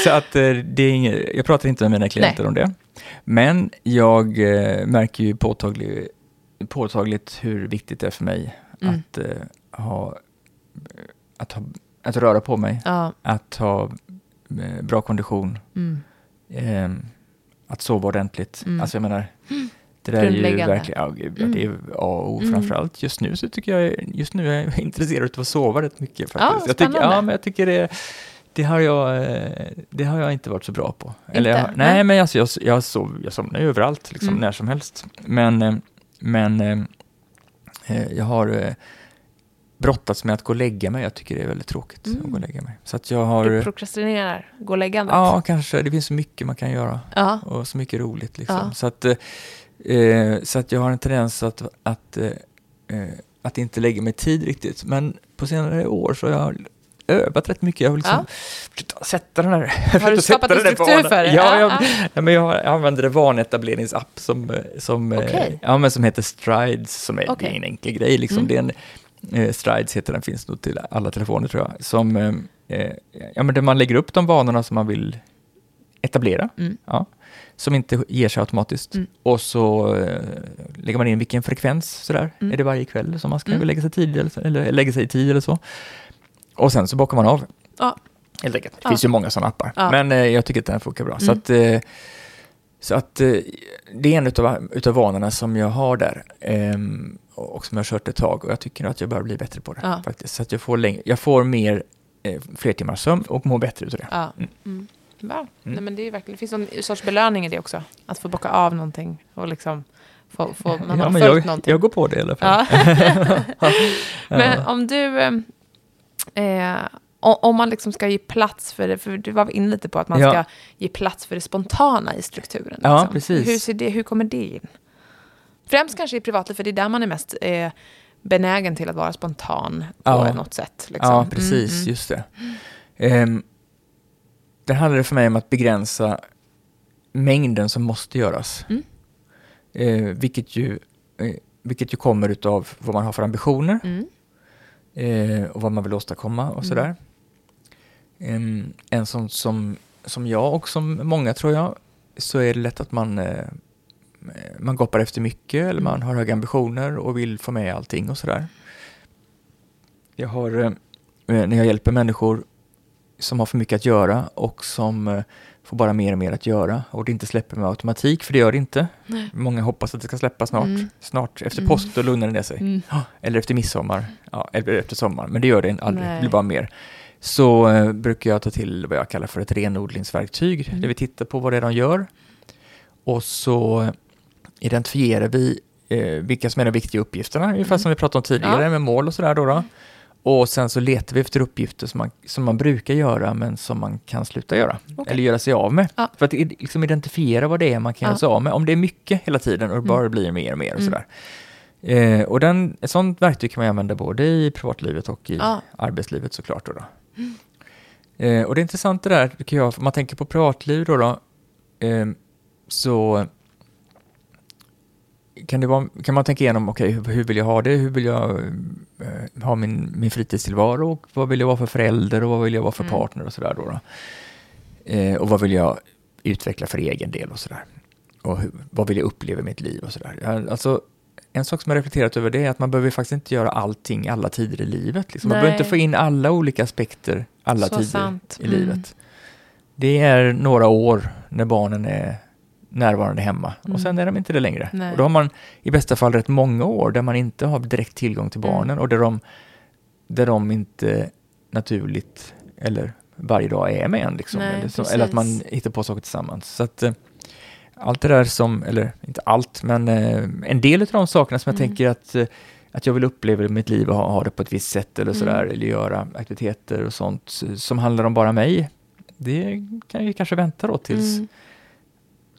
så att eh, det är inget, jag pratar inte med mina klienter Nej. om det. Men jag eh, märker ju påtaglig, påtagligt hur viktigt det är för mig Mm. att, eh, ha, att, ha, att röra på mig, Ja, att ha eh, bra kondition, mm, eh, att sova ordentligt. Mm. Alltså jag menar, (gasps) det där är ju verkligen, ja, gud, ja, det är A och O Mm. framförallt. Just nu så tycker jag, just nu är jag (laughs) intresserad av att sova rätt mycket Ja, faktiskt. jag tycker, ja, men jag tycker det, det har jag, eh, det har jag inte varit så bra på. Eller Inte? jag, nej, men alltså, jag, jag, sov, jag somnar ju överallt, liksom, Mm. när som helst. Men, eh, men eh, jag har eh, brottats med att gå och lägga mig. Jag tycker det är väldigt tråkigt Mm. att gå och lägga mig. Så att jag har... du prokrastinerar, gå och läggandet. Ja, kanske. Det finns så mycket man kan göra ja. och så mycket roligt. Liksom. Ja. Så, att, eh, eh, så att jag har en tendens att, att, eh, eh, att inte lägga mig tid riktigt. Men på senare år så har jag övat rätt mycket. Jag har liksom försökt sätta den här... Har du (laughs) skapat en struktur för det? Ja, Ja, jag, ja. ja, men jag, använder en vanetableringsapp som, eh, som, eh, Okej. ja, men som heter Strides, som är, är en enkel grej. Liksom. Mm. Det är en, eh, Strides heter den, finns nog till alla telefoner tror jag. Som, eh, ja, men där man lägger upp de vanorna som man vill etablera. Mm. Ja, som inte ger sig automatiskt. Mm. Och så eh, lägger man in vilken frekvens sådär. Mm. Är det varje kväll som man ska Mm. lägga sig tid eller, eller lägga sig i tid eller så. Och sen så bockar man av. Ja. Helt enkelt. Det Ja. finns ju många sådana appar. Ja. Men eh, jag tycker att den funkar bra. Så Mm. att, eh, så att eh, det är en utav, utav vanorna som jag har där. ehm, och som jag har kört ett tag. Och jag tycker att jag börjar bli bättre på det. Ja. faktiskt. Så att jag får, längre, jag får mer, eh, fler timmars sömn och mår bättre utav det. Ja. Mm. Mm. Bra. Mm. Nej, men det, är verkligen, det finns någon sorts belöning i det också. Att få bocka av någonting och liksom få, få, man ja, har men följt jag, någonting. jag går på det i alla fall. Ja. (laughs) Men om du... Eh, om man liksom ska ge plats för det, för du var inne lite på att man Ja. ska ge plats för det spontana i strukturen. Ja, liksom. precis. Hur, ser det, hur kommer det in? Främst kanske i privatliv, för det är där man är mest eh, benägen till att vara spontan på Ja. något sätt. Liksom. Ja, precis. Mm, mm. Just det. Um, det handlar för mig om att begränsa mängden som måste göras. Mm. Eh, vilket, ju, eh, vilket ju kommer utav vad man har för ambitioner Mm. Eh, och vad man vill åstadkomma och Mm. sådär. Em, en sån som, som jag och som många tror jag, så är det lätt att man, eh, man goppar efter mycket eller Mm. man har höga ambitioner och vill få med allting och sådär. Jag har, eh, när jag hjälper människor som har för mycket att göra och som eh, får bara mer och mer att göra och det inte släpper med automatik, för det gör det inte. Nej. Många hoppas att det ska släppa snart. Mm. Snart efter Mm. påsk, då lugnar det ner sig. Mm. (gasps) Eller efter midsommar, ja, eller efter sommar, men det gör det aldrig, Nej. det blir bara mer. Så eh, brukar jag ta till vad jag kallar för ett renodlingsverktyg, Mm. där vi tittar på vad det är de gör. Och så identifierar vi eh, vilka som är de viktiga uppgifterna, ungefär Mm. som vi pratade om tidigare Ja. med mål och sådär då. då. Och sen så letar vi efter uppgifter som man, som man brukar göra men som man kan sluta göra. Okej. Eller göra sig av med. Ja. För att liksom identifiera vad det är man kan Ja. göra sig av med. Om det är mycket hela tiden och det Mm. bara blir mer och mer och Mm. sådär. Eh, och den, ett sånt verktyg kan man använda både i privatlivet och i Ja. arbetslivet såklart. Då, då. Eh, och det är intressant det där, tycker jag, om man tänker på privatliv då, då eh, så kan, det vara, kan man tänka igenom, okej, hur, hur vill jag ha det? Hur vill jag eh, ha min, min fritidstillvaro? Och vad vill jag vara för förälder och vad vill jag vara för Mm. partner och sådär då? då? Eh, och vad vill jag utveckla för egen del och sådär? Och hur, vad vill jag uppleva i mitt liv och sådär? Alltså, en sak som jag reflekterat över det är att man behöver faktiskt inte göra allting alla tider i livet. Liksom. Man behöver inte få in alla olika aspekter alla Så tider sant. i Mm. livet. Det är några år när barnen är närvarande hemma Mm. och sen är de inte det längre. Nej. Och då har man i bästa fall rätt många år där man inte har direkt tillgång till Mm. barnen och där de, där de inte naturligt eller varje dag är med en. Liksom, Nej, eller, så, eller att man hittar på saker tillsammans. Så att, eh, allt det där som, eller inte allt, men eh, en del av de sakerna som jag Mm. tänker att, eh, att jag vill uppleva i mitt liv och ha, ha det på ett visst sätt eller Mm. sådär, eller göra aktiviteter och sånt som handlar om bara mig. Det kan ju kanske vänta då tills, Mm.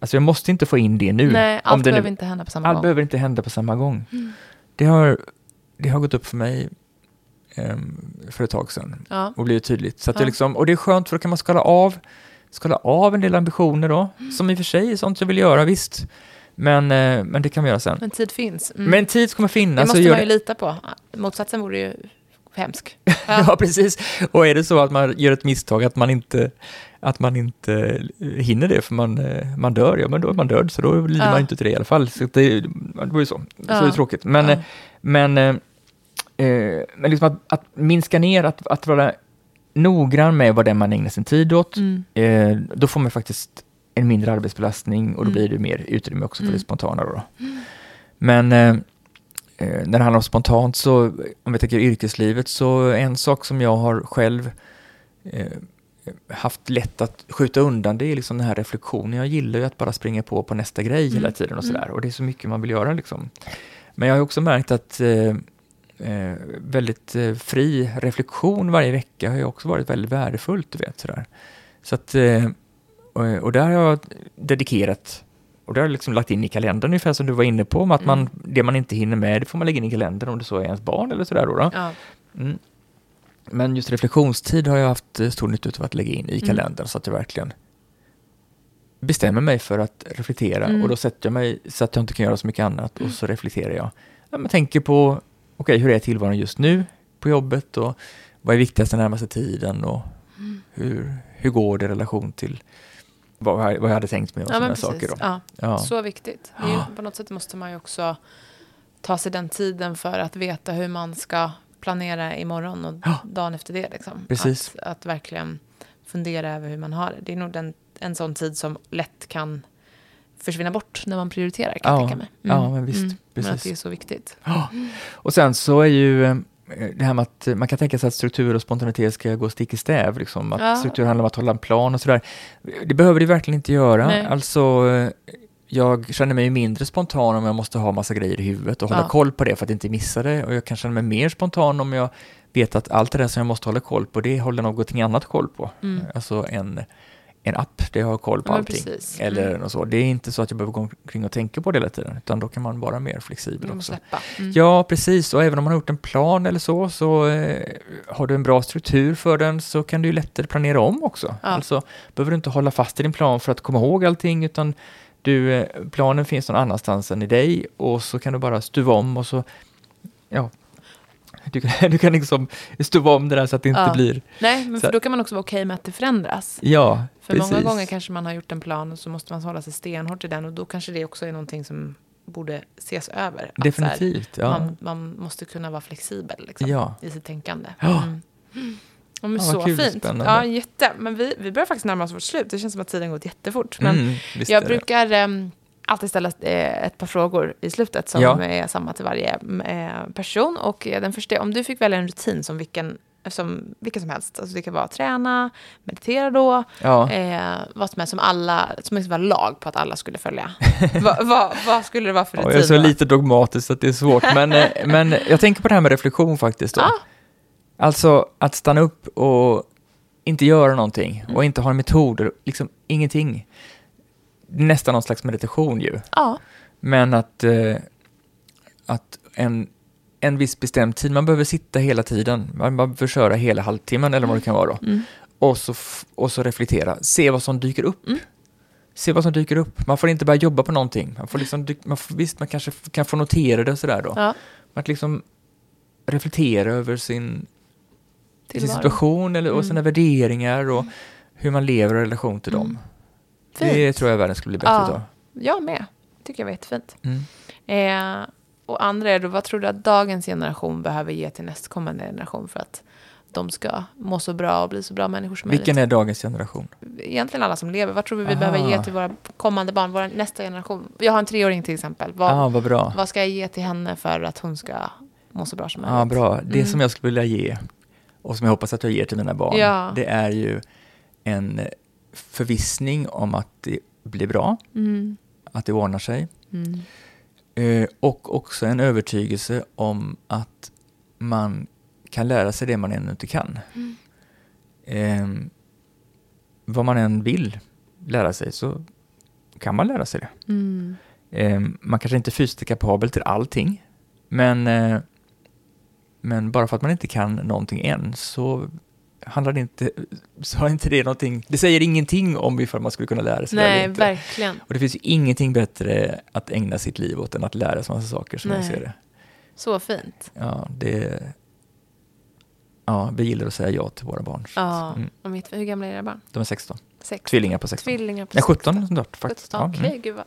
Alltså jag måste inte få in det nu. Nej, allt det nu- behöver inte hända på samma allt gång. behöver inte hända på samma gång. Mm. Det, har, det har gått upp för mig ehm, för ett tag sedan Ja. och blivit tydligt. Så att Ja. det liksom, och det är skönt för då kan man skala av, skala av en del ambitioner då, Mm. som i och för sig är sånt jag vill göra, visst. Men, eh, men det kan vi göra sen. Men tid finns. Mm. Men tid kommer det finnas. måste och gör man ju det- lita på. Motsatsen vore ju hemsk. (laughs) Ja, precis. Och är det så att man gör ett misstag, att man inte, att man inte hinner det för man, eh, man dör, ja men då är man död, så då lider Ja. man inte till det i alla fall. Så det, det var ju så. Så Ja. det är tråkigt. Men, Ja. eh, men, eh, eh, men liksom att, att minska ner, att, att vara noggrann med vad det är man ägnar sin tid åt, Mm. eh, då får man faktiskt en mindre arbetsbelastning och då Mm. blir det mer utrymme också för Mm. det spontana. Då. Men eh, eh, när det handlar om spontant så, om vi tänker yrkeslivet, så en sak som jag har själv eh, haft lätt att skjuta undan, det är liksom den här reflektionen. Jag gillar ju att bara springa på på nästa grej hela Mm. tiden och Mm. sådär. Och det är så mycket man vill göra liksom. Men jag har också märkt att eh, eh, väldigt eh, fri reflektion varje vecka har ju också varit väldigt värdefullt, du vet sådär. Så att, eh, och, och där har jag dedikerat och det har jag liksom lagt in i kalendern ungefär som du var inne på, att man, Mm. det man inte hinner med, det får man lägga in i kalendern om det så är ens barn eller sådär då. då. Ja. Mm. Men just reflektionstid har jag haft eh, stor nytta av att lägga in i Mm. kalendern så att jag verkligen bestämmer mig för att reflektera Mm. och då sätter jag mig så att jag inte kan göra så mycket annat och så reflekterar jag. Ja, men tänker på, okej, hur är tillvaron just nu på jobbet och vad är viktigast den närmaste tiden och Mm. hur, hur går det i relation till vad, jag- vad jag hade tänkt mig och Ja, sådana saker. Då. Ja. Ja. Så viktigt. Ju, på något sätt måste man ju också ta sig den tiden för att veta hur man ska planera imorgon och Ja. dagen efter det. Liksom. Precis. Att, att verkligen fundera över hur man har det. Det är nog den, en sån tid som lätt kan försvinna bort när man prioriterar kan jag Ja. tänka mig. Ja, men visst. Men att Precis. det är så viktigt. Ja. Och sen så är ju eh, det här med att eh, man kan tänka sig att struktur och spontanitet ska gå stick i stäv. Liksom. Att Ja. struktur handlar om att hålla en plan och sådär. Det behöver det verkligen inte göra. Nej. Alltså, eh, jag känner mig mindre spontan om jag måste ha massa grejer i huvudet och hålla Ja. koll på det för att inte missa det. Och jag kan känna mig mer spontan om jag vet att allt det där som jag måste hålla koll på, det håller någonting annat koll på. Mm. Alltså en, en app, det har koll på Ja, allting. precis. Eller Mm. något så. Det är inte så att jag behöver gå omkring och tänka på det hela tiden, utan då kan man vara mer flexibel Man också. Mm. Ja, precis. Och även om man har gjort en plan eller så, så eh, har du en bra struktur för den så kan du lättare planera om också. Ja. Alltså behöver du inte hålla fast i din plan för att komma ihåg allting, utan du, eh, planen finns någon annanstans än i dig och så kan du bara stuva om och så, ja, du kan, (laughs) du kan liksom stuva om det där så att det inte Ja. blir, Nej, men för då kan man också vara okej med att det förändras. ja, För precis. många gånger kanske man har gjort en plan och så måste man hålla sig stenhårt till den och då kanske det också är någonting som borde ses över. Att så här, Definitivt, ja. man, man måste kunna vara flexibel liksom, Ja. i sitt tänkande. Mm. Ja, men Ja, så kul, fint. spännande. Ja, jätte. Men vi, vi börjar faktiskt närma oss vårt slut. Det känns som att tiden gått jättefort. Men Mm, jag brukar ehm, alltid ställa eh, ett par frågor i slutet som Ja. är samma till varje eh, person. Och eh, den första är, om du fick välja en rutin som vilken, som vilken som helst, alltså det kan vara träna, meditera då, Ja. eh, vad som helst som alla, som liksom var lag på att alla skulle följa. (laughs) vad vad- vad skulle det vara för Ja, rutin? jag är så då? lite dogmatisk att det är svårt, men, men jag tänker på det här med reflektion faktiskt. Då. Ja. Alltså att stanna upp och inte göra någonting Mm. och inte ha en metod, liksom ingenting. Nästan någon slags meditation ju. Ja, Men att, eh, att en, en viss bestämd tid. Man behöver sitta hela tiden. Man behöver köra hela halvtimmen eller vad det kan vara då. Mm. Och, så, och så reflektera. Se vad som dyker upp. Mm. Se vad som dyker upp. Man får inte börja jobba på någonting. Man får liksom, man får, visst, man kanske kan få notera det och sådär då. Ja, Att liksom reflektera över sin, sin tillvaro. situation eller, och Mm. sina värderingar och hur man lever i relation till dem. Mm. Fint. Det tror jag världen skulle bli bättre Ja. utav. Jag med. tycker jag var jättefint. Mm. Eh, och andra är då, vad tror du att dagens generation behöver ge till nästkommande generation för att de ska må så bra och bli så bra människor som Vilken möjligt? är dagens generation? Egentligen alla som lever. Vad tror vi vi Aha. behöver ge till våra kommande barn, vår nästa generation? Jag har en treåring till exempel. Vad, Ja, ah, vad bra. vad ska jag ge till henne för att hon ska må så bra som Ja, möjligt? bra. Det Mm. som jag skulle vilja ge och som jag hoppas att jag ger till mina barn, Ja. det är ju en förvissning om att det blir bra, Mm. att det ordnar sig. Mm. Eh, och också en övertygelse om att man kan lära sig det man ännu inte kan. Mm. Eh, vad man än vill lära sig så kan man lära sig det. Eh, man kanske inte är fysiskt kapabel till allting, men, eh, men bara för att man inte kan någonting än så handlar det inte, så har inte det någonting, det säger ingenting om ifall man skulle kunna lära sig Nej, eller inte. verkligen. Och det finns ju ingenting bättre att ägna sitt liv åt än att lära sig massa saker som jag Nej. ser det. Så fint. Ja, det... Ja, vi gillar att säga ja till våra barn. Ja. Mm. Och mitt, hur gamla är era barn? De är 16. Sex? Tvillingar på 16. Tvillingar på Nej, 17 16. snart faktiskt. Ja, Okej, mm. gud, vad,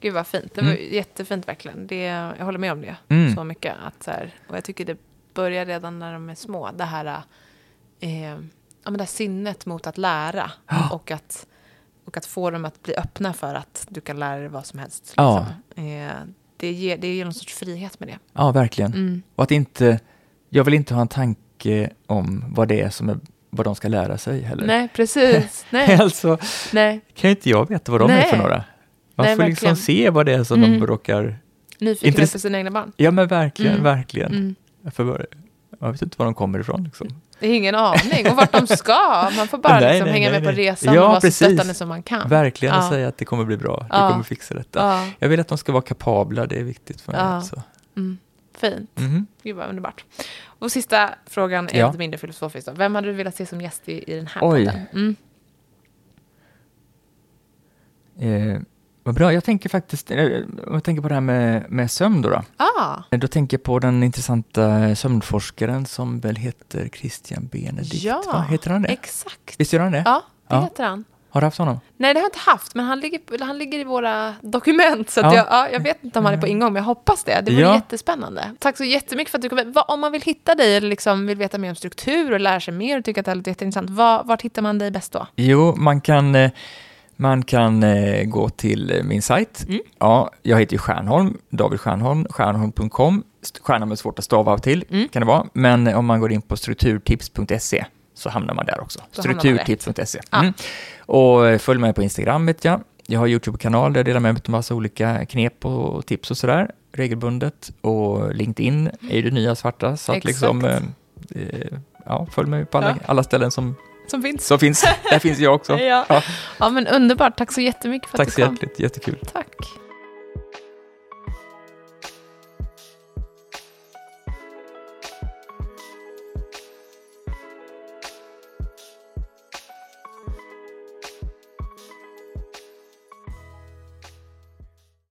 gud vad fint. Det var Mm. jättefint verkligen. Det, jag håller med om det Mm. så mycket. Att så här, och jag tycker det börjar redan när de är små. Det här, eh, ja, men det här sinnet mot att lära Ja. och att, och att få dem att bli öppna för att du kan lära dig vad som helst. Ja. Liksom. Eh, det, ger, det ger någon sorts frihet med det. Ja, verkligen. Mm. Och att inte... Jag vill inte ha en tanke om vad det är som är, vad de ska lära sig heller. Nej, precis. (laughs) Nej, alltså, nej. kan inte jag veta vad de är för Nej. några? Man Nej, får liksom verkligen. se vad det är som Mm. de råkar... Nyfikenhet Intress- på sina egna barn. Ja, men verkligen, Mm. verkligen. Mm. För, jag vet inte var de kommer ifrån. Liksom. Det är ingen aning om vart de ska. Man får bara Nej, liksom nej, hänga nej, med på resan Ja, och vara precis. så stöttande som man kan. Verkligen, och Ja. säga att det kommer bli bra. Ja. Du kommer fixa detta. Ja, Jag vill att de ska vara kapabla, det är viktigt för mig. Ja. Alltså. mm. Fint. Mhm. Gud vad underbart. Och sista frågan är Ja. lite mindre filosofisk. Då. Vem hade du velat se som gäst i, i den här Oj. podden? Mm. Eh, vad bra, jag tänker faktiskt, eh, jag tänker på det här med, med sömn då, då. Ah, Då tänker jag på den intressanta sömnforskaren som väl heter Christian Benedikt, Ja, va? Heter han det? exakt. Visst gör han det? Ja, det Ja. heter han. Har du haft honom? Nej, det har jag inte haft, men han ligger, han ligger i våra dokument. Så att Ja. jag, ja, jag vet inte om han är på ingång, men jag hoppas det. Det vore Ja. jättespännande. Tack så jättemycket för att du kom. Vad- Om man vill hitta dig eller liksom vill veta mer om struktur och lära sig mer och tycker att det här låter jätteintressant, var, vart hittar man dig bäst då? Jo, man kan, eh, man kan eh, gå till eh, min sajt. Mm. Ja, jag heter ju Stjärnholm, David Stjärnholm, stjärnholm.com. St- Stjärnholm är svårt att stava av till, Mm. kan det vara. Men eh, om man går in på strukturtips.se så hamnar man där också. Strukturtips.se. Mm. Och eh, följ mig på Instagram vet jag. Jag har YouTube-kanal där jag delar med mig av massa olika knep och tips och sådär regelbundet. Och LinkedIn är ju det nya svarta. Så att Exakt. liksom, eh, ja, följ mig på alla, Ja. alla ställen som, Som finns. som finns. där finns jag också. (laughs) Ja. Ja. ja, men underbart. Tack så jättemycket för att Tack du så kom. hjärtligt, jättekul. Tack.